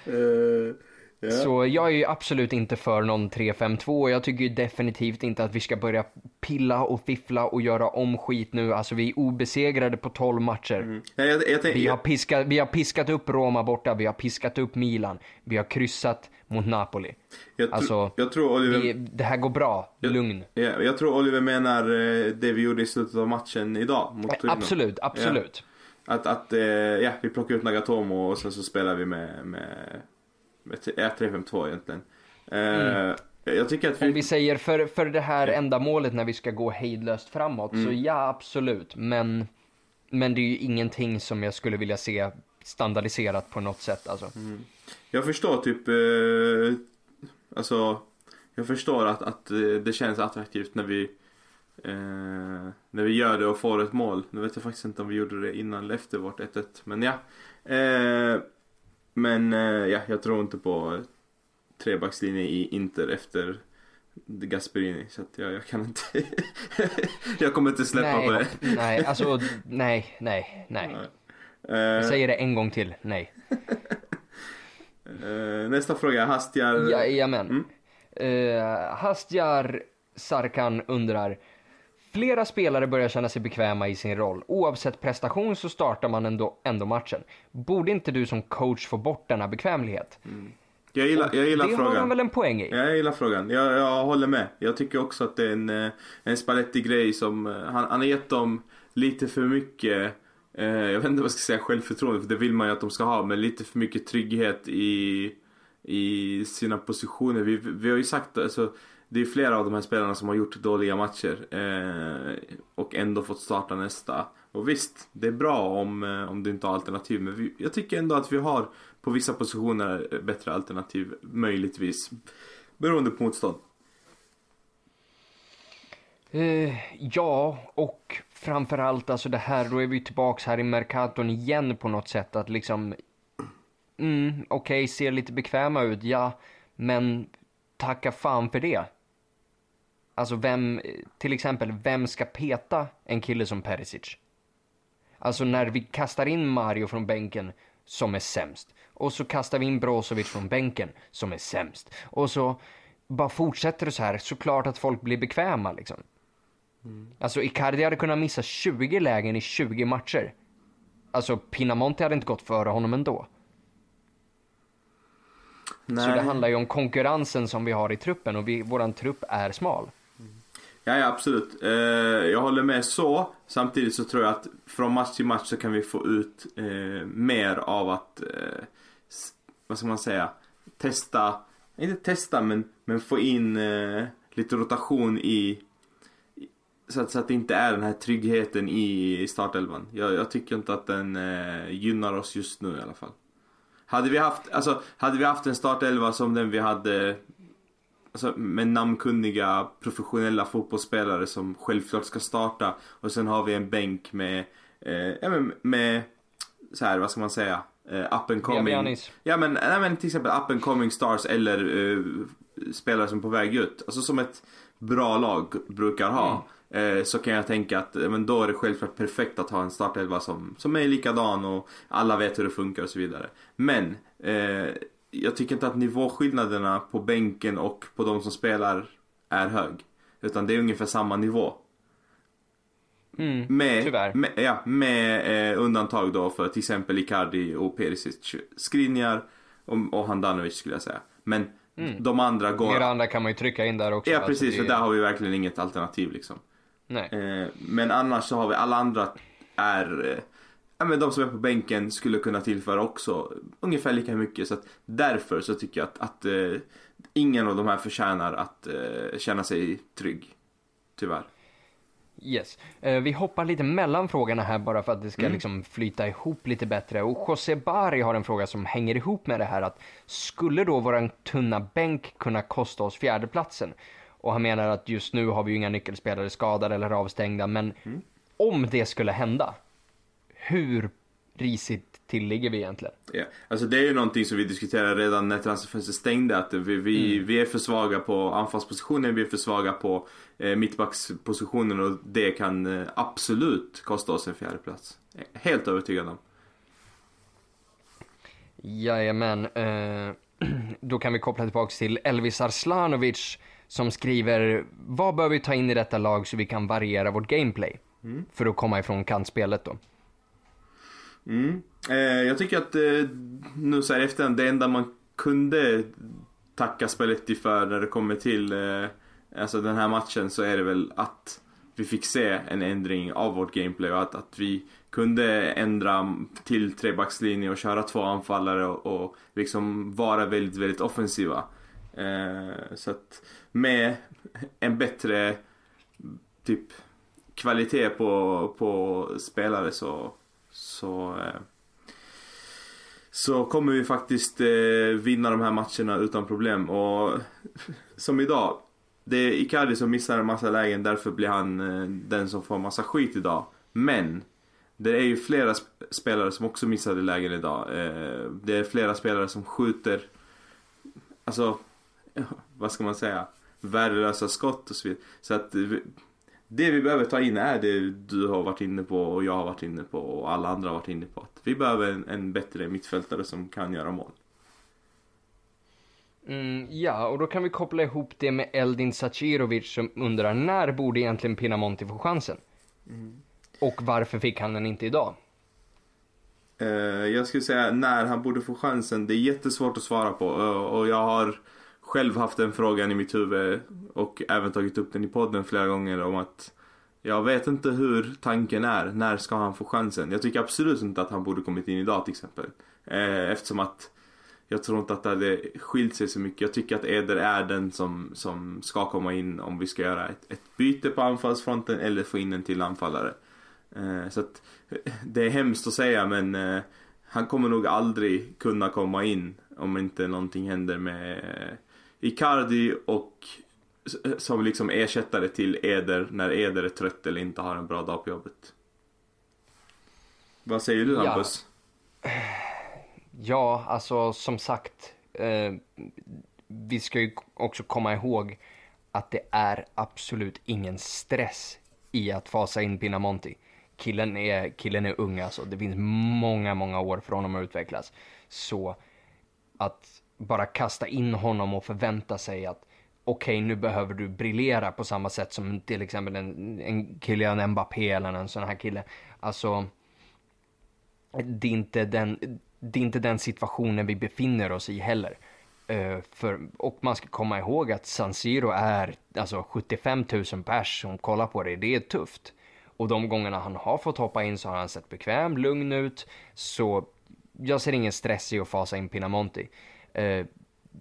uh, Yeah. Så jag är ju absolut inte för någon 3-5-2. Jag tycker definitivt inte att vi ska börja pilla och fiffla och göra om skit nu. Alltså vi är obesegrade på 12 matcher. Mm. Ja, jag, jag, vi, har piskat, vi har piskat upp Roma borta, vi har piskat upp Milan, vi har kryssat mot Napoli. Jag, alltså, jag tror Oliver... vi, det här går bra, jag, lugn. Ja, jag tror Oliver menar eh, det vi gjorde i slutet av matchen idag mot Torino. Absolut, absolut. Ja. Att, att eh, ja, vi plockar ut Nagatomo och sen så spelar vi med, med Ja, 352 egentligen. Mm. Jag tycker att vi... Om vi säger för, för det här ändamålet när vi ska gå hejdlöst framåt, så ja absolut. Men, men det är ju ingenting som jag skulle vilja se standardiserat på något sätt alltså. Jag förstår typ, eh, alltså, jag förstår att, att eh, det känns attraktivt när vi eh, när vi gör det och får ett mål. Nu vet jag faktiskt inte om vi gjorde det innan eller efter vårt 1-1. Men ja. Eh, men eh, ja, jag tror inte på trebackslinje i Inter efter Gasperini. Så att jag, jag kan inte. jag kommer inte släppa nej, på det. nej, alltså nej, nej, nej. Jag Eh, säger det en gång till, nej. eh, nästa fråga, Hastjar. Jajamän. Uh, Hastjar Sarkan undrar. Flera spelare börjar känna sig bekväma i sin roll. Oavsett prestation så startar man ändå, ändå matchen. Borde inte du som coach få bort denna bekvämlighet? Jag gillar, jag gillar det frågan. har han väl en poäng i? Jag gillar frågan. Jag, jag håller med. Jag tycker också att det är en, eh, en Spalletti-grej som... eh, Han, han har gett dem lite för mycket... Eh, jag vet inte vad jag ska säga självförtroende, för det vill man ju att de ska ha. Men lite för mycket trygghet i, i sina positioner. Vi, vi har ju sagt alltså, det är flera av de här spelarna som har gjort dåliga matcher. Eh, och ändå fått starta nästa. Och visst, det är bra om, eh, om du inte har alternativ. Men vi, jag tycker ändå att vi har på vissa positioner bättre alternativ. Möjligtvis. Beroende på motstånd. Eh, ja, och framförallt alltså det här, då är vi tillbaks här i Mercaton igen på något sätt att liksom Mm, okej, ser lite bekväma ut, ja, men tacka fan för det. Alltså vem, till exempel, vem ska peta en kille som Perisic? Alltså när vi kastar in Mario från bänken som är sämst. Och så kastar vi in Brozovic från bänken som är sämst. Och så bara fortsätter det så här, såklart att folk blir bekväma liksom. Alltså Icardi hade kunnat missa 20 lägen i 20 matcher. Alltså Pinamonti hade inte gått före honom ändå. Nej. Så det handlar ju om konkurrensen som vi har i truppen och vi, våran trupp är smal. Ja, ja absolut. Eh, jag håller med så. Samtidigt så tror jag att från match till match så kan vi få ut eh, mer av att, eh, vad ska man säga, testa, inte testa men, men få in eh, lite rotation i, i- så att, så att det inte är den här tryggheten i startelvan. Jag, jag tycker inte att den eh, gynnar oss just nu i alla fall. Hade vi haft, alltså, hade vi haft en startelva som den vi hade Alltså med namnkunniga professionella fotbollsspelare som självklart ska starta och sen har vi en bänk med, eh, men med så här, vad ska man säga, eh, up and coming. Biabianis. Ja men, nej, men till exempel up and coming stars eller eh, spelare som är på väg ut. Alltså som ett bra lag brukar ha. Eh, så kan jag tänka att men då är det självklart perfekt att ha en startelva som, som är likadan och alla vet hur det funkar och så vidare. Men jag tycker inte att nivåskillnaderna på bänken och på de som spelar är hög. Utan det är ungefär samma nivå. Mm, Med, tyvärr. med, ja, med eh, undantag då för till exempel Icardi och Perisic. Skriniar och, och Handanovic skulle jag säga. Men de andra går... Miranda kan man ju trycka in där också. Ja alltså, precis, det- för där har vi verkligen inget alternativ liksom. Nej. Eh, men annars så har vi alla andra är eh, Ja men de som är på bänken skulle kunna tillföra också ungefär lika mycket så att därför så tycker jag att, att eh, ingen av de här förtjänar att eh, känna sig trygg. Tyvärr. Yes. Eh, vi hoppar lite mellan frågorna här bara för att det ska Mm. liksom flyta ihop lite bättre. Och José Bari har en fråga som hänger ihop med det här att skulle då våran tunna bänk kunna kosta oss fjärdeplatsen? Och han menar att just nu har vi ju inga nyckelspelare skadade eller avstängda, men Mm. om det skulle hända, hur risigt till ligger vi egentligen? Ja. Alltså det är ju någonting som vi diskuterade redan när transferfönstret stängde att vi, vi, vi är för svaga på anfallspositionen, vi är för svaga på eh, mittbackspositionen och det kan eh, absolut kosta oss en fjärde plats. Helt övertygad om. Jajamän. Eh, då kan vi koppla tillbaka till Elvis Arslanovic som skriver Vad bör vi ta in i detta lag så vi kan variera vårt gameplay? För att komma ifrån kantspelet då. Mm. Eh, jag tycker att eh, nu så här efterhand, det enda man kunde tacka Spalletti för när det kommer till eh, alltså den här matchen så är det väl att vi fick se en ändring av vårt gameplay och att, att vi kunde ändra till trebackslinje och köra två anfallare och, och liksom vara väldigt, väldigt offensiva. Eh, så att med en bättre typ kvalitet på, på spelare så, så, eh, så kommer vi faktiskt eh, vinna de här matcherna utan problem. Och som idag, det är Icardi som missar en massa lägen, därför blir han eh, den som får massa skit idag. Men det är ju flera spelare som också missade lägen idag. Det är flera spelare som skjuter, alltså, vad ska man säga, värdelösa skott och så vidare. Så att det vi behöver ta in är det du har varit inne på och jag har varit inne på och alla andra har varit inne på. Att vi behöver en, en bättre mittfältare som kan göra mål. Mm, ja, och då kan vi koppla ihop det med Eldin Sacirovic som undrar när borde egentligen Pinamonti få chansen? Mm. Och varför fick han den inte idag? Uh, jag skulle säga när han borde få chansen. Det är jättesvårt att svara på uh, och jag har själv haft den frågan i mitt huvud och även tagit upp den i podden flera gånger om att jag vet inte hur tanken är. När ska han få chansen? Jag tycker absolut inte att han borde kommit in idag till exempel. Eh, eftersom att jag tror inte att det hade skilt sig så mycket. Jag tycker att Eder är den som, som ska komma in om vi ska göra ett, ett byte på anfallsfronten eller få in en till anfallare. Eh, så att eh, det är hemskt att säga men han kommer nog aldrig kunna komma in om inte någonting händer med Icardi och som liksom ersättare till Eder när Eder är trött eller inte har en bra dag på jobbet. Vad säger du Hampus? Ja. ja, alltså som sagt. Eh, vi ska ju också komma ihåg att det är absolut ingen stress i att fasa in Pinamonti killen är, killen är ung alltså. Det finns många, många år för honom att utvecklas. Så att bara kasta in honom och förvänta sig att okej, okay, nu behöver du briljera på samma sätt som till exempel en, en Kylian Mbappé eller en sån här kille. Alltså, det är inte den, det är inte den situationen vi befinner oss i heller. Uh, för, och man ska komma ihåg att San Siro är alltså 75 000 pers som kollar på det. Det är tufft. Och de gångerna han har fått hoppa in så har han sett bekväm, lugn ut. Så jag ser ingen stress i att fasa in Pinamonti. Eh,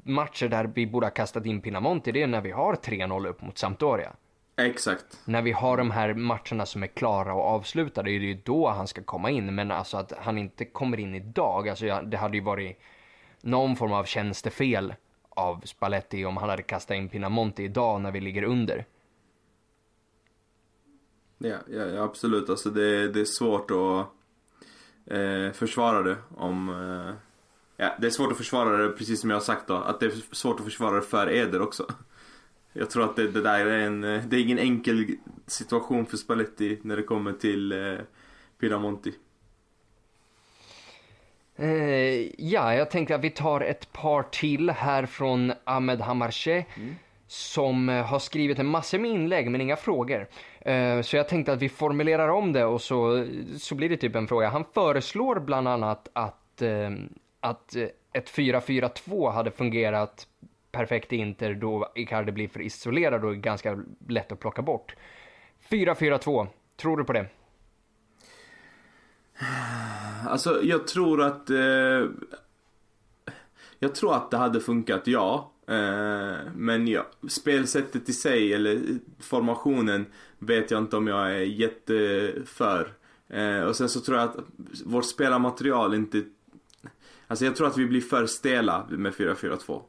matcher där vi borde ha kastat in Pinamonti, det är när vi har 3-0 upp mot Sampdoria. Exakt. När vi har de här matcherna som är klara och avslutade, det är ju då han ska komma in. Men alltså att han inte kommer in idag, alltså det hade ju varit någon form av tjänstefel av Spalletti om han hade kastat in Pinamonti idag när vi ligger under. Ja, ja, absolut. Alltså det, det är svårt att eh, försvara det om... Eh, ja, det är svårt att försvara det precis som jag har sagt då. Att det är svårt att försvara det för Eder också. Jag tror att det, det där är en... Det är ingen enkel situation för Spalletti när det kommer till eh, Piramonti. Eh, ja, jag tänkte att vi tar ett par till här från Ahmed Hamarche. Mm som eh, har skrivit en massa med inlägg men inga frågor. Eh, så jag tänkte att vi formulerar om det och så, så blir det typ en fråga. Han föreslår bland annat att, eh, att eh, ett 4-4-2 hade fungerat perfekt i Inter då Icardi blir för isolerad och ganska lätt att plocka bort. 4-4-2, tror du på det? Alltså jag tror att eh, Jag tror att det hade funkat, ja. Eh, men ja, spelsättet i sig eller formationen vet jag inte om jag är jätteför. Eh, och sen så tror jag att vårt spelarmaterial inte Alltså jag tror att vi blir för stela med 4-4-2.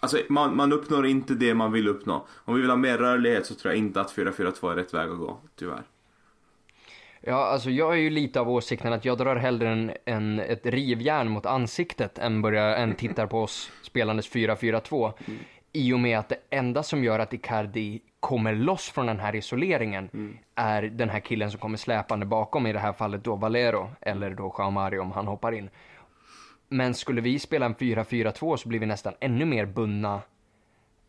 Alltså man, man uppnår inte det man vill uppnå. Om vi vill ha mer rörlighet så tror jag inte att 4-4-2 är rätt väg att gå, tyvärr. Ja, alltså jag är ju lite av åsikten att jag drar hellre en, en, ett rivjärn mot ansiktet än, börjar, än tittar på oss spelandes 4-4-2. Mm. I och med att det enda som gör att Icardi kommer loss från den här isoleringen mm. är den här killen som kommer släpande bakom, i det här fallet då Valero, eller då Jean Mario om han hoppar in. Men skulle vi spela en 4-4-2 så blir vi nästan ännu mer bundna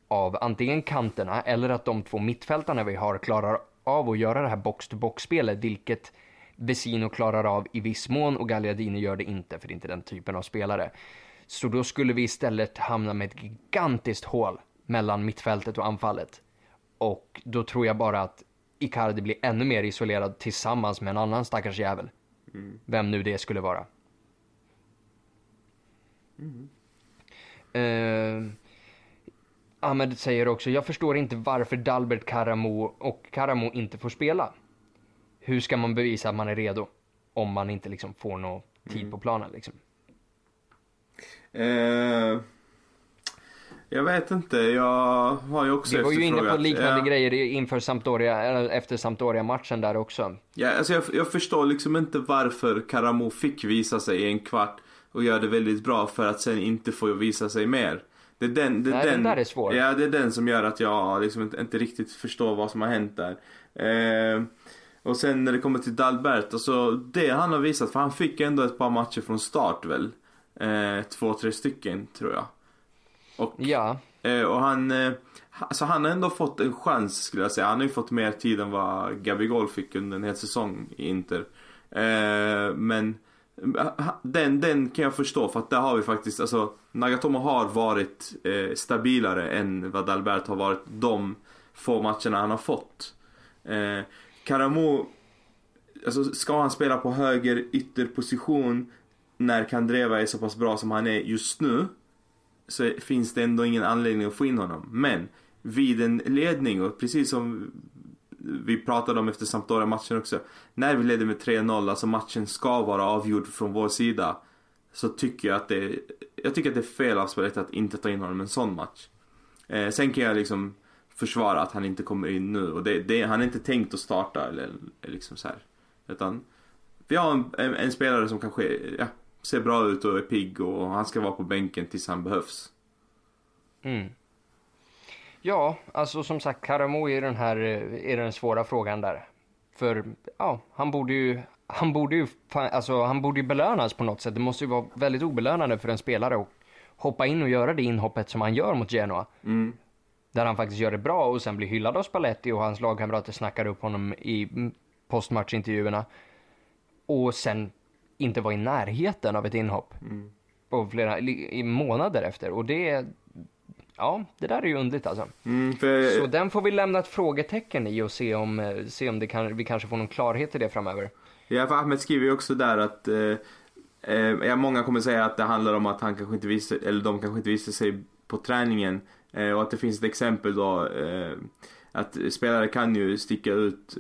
av antingen kanterna eller att de två mittfältarna vi har klarar av att göra det här box-to-box-spelet, vilket Vesino klarar av i viss mån och Gagliardini gör det inte, för det är inte den typen av spelare. Så då skulle vi istället hamna med ett gigantiskt hål mellan mittfältet och anfallet. Och då tror jag bara att Icardi blir ännu mer isolerad tillsammans med en annan stackars jävel. Mm. Vem nu det skulle vara. Mm. Uh, Ahmed säger också, jag förstår inte varför Dalbert Karamo och Karamo inte får spela. Hur ska man bevisa att man är redo? Om man inte liksom får någon tid Mm. på planen liksom. Eh, jag vet inte, jag har ju också Vi var ju inne på liknande ja. grejer inför Sampdoria, eller efter Sampdoria-matchen där också. Ja, alltså jag, jag förstår liksom inte varför Karamo fick visa sig i en kvart och göra det väldigt bra för att sen inte få visa sig mer. Det är den, det är Nej, den den, där är svår. Ja, det är den som gör att jag liksom inte, inte riktigt förstår vad som har hänt där. Eh, och sen när det kommer till Dalbert, alltså det han har visat, för han fick ändå ett par matcher från start väl? Eh, två, tre stycken tror jag. Och Ja, Eh, och han, eh, alltså han har ändå fått en chans skulle jag säga. Han har ju fått mer tid än vad Gabigol fick under en hel säsong i Inter. Eh, men den, den kan jag förstå för att där har vi faktiskt, alltså Nagatomo har varit eh, stabilare än vad Dalbert har varit de få matcherna han har fått. Eh, Karamo, alltså ska han spela på höger ytterposition när Kandreva är så pass bra som han är just nu så finns det ändå ingen anledning att få in honom. Men vid en ledning och precis som vi pratade om efter Sampdoria-matchen också. När vi leder med 3-0, alltså matchen ska vara avgjord från vår sida. Så tycker jag att det, jag tycker att det är fel av spelet att inte ta in honom i en sån match. Eh, sen kan jag liksom försvara att han inte kommer in nu och det, det, han är inte tänkt att starta eller, eller liksom så här. Utan vi har en, en, en spelare som kanske ja, ser bra ut och är pigg och han ska vara på bänken tills han behövs. Mm. Ja, alltså som sagt, Karamo är den här, eh, är den svåra frågan där. För, ja, han borde ju, han borde ju, alltså han borde ju belönas på något sätt. Det måste ju vara väldigt obelönande för en spelare att hoppa in och göra det inhoppet som han gör mot Genoa. Mm. Där han faktiskt gör det bra och sen blir hyllad av Spalletti och hans lagkamrater snackar upp honom i postmatchintervjuerna. Och sen inte vara i närheten av ett inhopp. Mm. På flera, i månader efter. Och det, ja, det där är ju underligt alltså. Mm, för, Så den får vi lämna ett frågetecken i och se om, eh, se om det kan, vi kanske får någon klarhet i det framöver. Ja, för Ahmed skriver ju också där att eh, eh, ja, många kommer säga att det handlar om att han kanske inte visar, eller de kanske inte visar sig på träningen. Eh, och att det finns ett exempel då eh, att spelare kan ju sticka ut,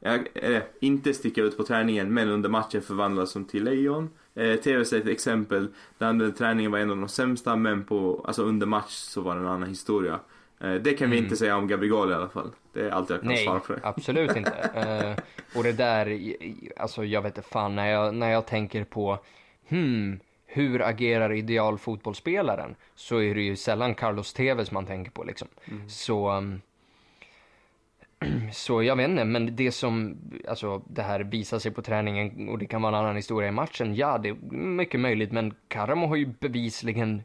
eller inte sticka ut på träningen men under matchen förvandlas som till lejon. Eh, TV säger ett exempel där träningen var en av de sämsta men på, alltså under match så var det en annan historia. Eh, det kan vi Mm. inte säga om Gabigol i alla fall. Det är allt jag kan Nej, svara på det. absolut inte. Eh, och det där, alltså jag vet inte fan, när jag, när jag tänker på, hmm, hur agerar idealfotbollsspelaren? Så är det ju sällan Carlos Tevez man tänker på liksom. Så, um, så jag vet inte, men det som, alltså det här visar sig på träningen och det kan vara en annan historia i matchen, ja det är mycket möjligt, men Karamo har ju bevisligen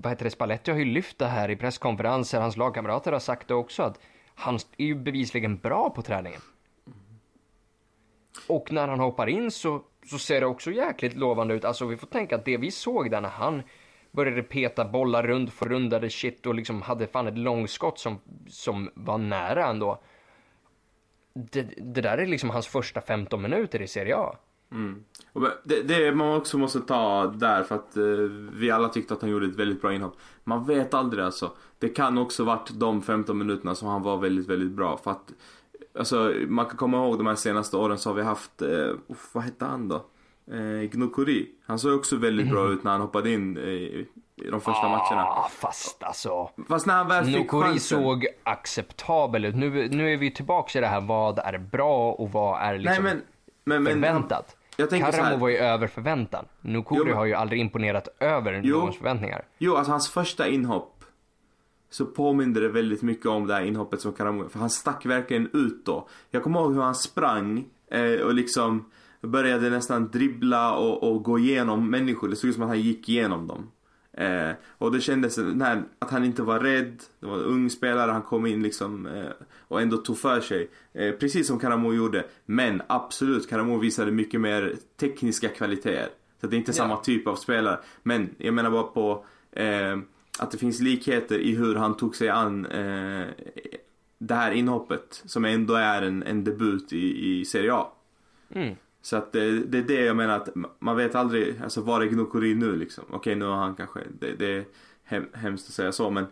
vad heter det, Spalletti har ju lyft det här i presskonferenser, hans lagkamrater har sagt det också att han är ju bevisligen bra på träningen. Och när han hoppar in så, så ser det också jäkligt lovande ut. Alltså vi får tänka att det vi såg där när han började peta bollar runt, förrundade shit och liksom hade fan ett långskott som, som var nära ändå. Det, det där är liksom hans första 15 minuter i Serie A. Mm. Det, det man också måste ta där för att eh, vi alla tyckte att han gjorde ett väldigt bra inhopp. Man vet aldrig alltså. Det kan också varit de 15 minuterna som han var väldigt, väldigt bra. För att, alltså man kan komma ihåg de här senaste åren så har vi haft, eh, uff, vad hette han då? Eh, Gnokuri. Han såg också väldigt bra ut när han hoppade in eh, i de första matcherna. Ah, fast alltså. Fast när han väl fick Nokori chansen. såg acceptabel ut. Nu, nu är vi tillbaka i det här, vad är bra och vad är liksom Nej men, men, förväntat. jag Karamo var ju över förväntan. Men- har ju aldrig imponerat över Jo. någons förväntningar. Jo, alltså hans första inhopp så påminner det väldigt mycket om det här inhoppet som Karamo För han stack verkligen ut då. Jag kommer ihåg hur han sprang eh, och liksom började nästan dribbla och, och gå igenom människor. Det såg ut som att han gick igenom dem. Eh, och det kändes här, att han inte var rädd. Det var en ung spelare, han kom in liksom eh, och ändå tog för sig. Eh, precis som Karamo gjorde. Men absolut, Karamo visade mycket mer tekniska kvaliteter. Så det är inte Ja. samma typ av spelare. Men jag menar bara på eh, att det finns likheter i hur han tog sig an eh, det här inhoppet. Som ändå är en, en debut i, i Serie A. Mm. Så att det, det är det jag menar att man vet aldrig, alltså var är Gnokori nu liksom? Okej nu har han kanske, det, det är hem, hemskt att säga så men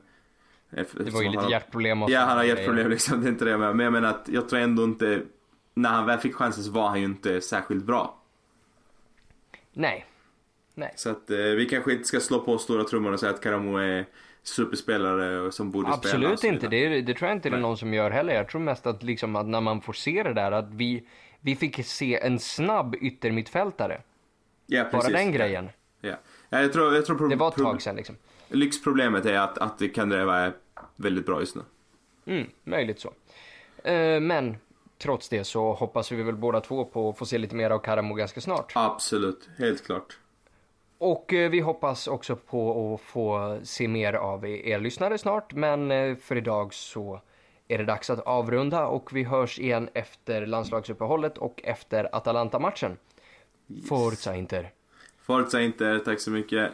Det var ju lite hjärtproblem och Ja han har hjärtproblem liksom, det är inte det jag menar. Men jag menar att jag tror ändå inte, när han väl fick chansen så var han ju inte särskilt bra. Nej. Nej. Så att eh, vi kanske inte ska slå på stora trummor och säga att Karamo är superspelare som borde Absolut spela. Absolut inte, det, det, tror jag inte det är någon som gör heller. Jag tror mest att, liksom, att när man får se det där att vi, vi fick se en snabb yttermittfältare. Ja, precis. Bara den grejen. Ja. ja jag tror, jag tror det var ett tag sedan liksom. Lyxproblemet är att, att Kandreva är väldigt bra just nu. Mm, möjligt så. Uh, men trots det så hoppas vi väl båda två på att få se lite mer av Karamo ganska snart. Absolut, helt klart. Och uh, vi hoppas också på att få se mer av er lyssnare snart. Men uh, för idag så är det dags att avrunda och vi hörs igen efter landslagsuppehållet och efter Atalanta-matchen. Yes. Forza Inter! Forza Inter, tack så mycket!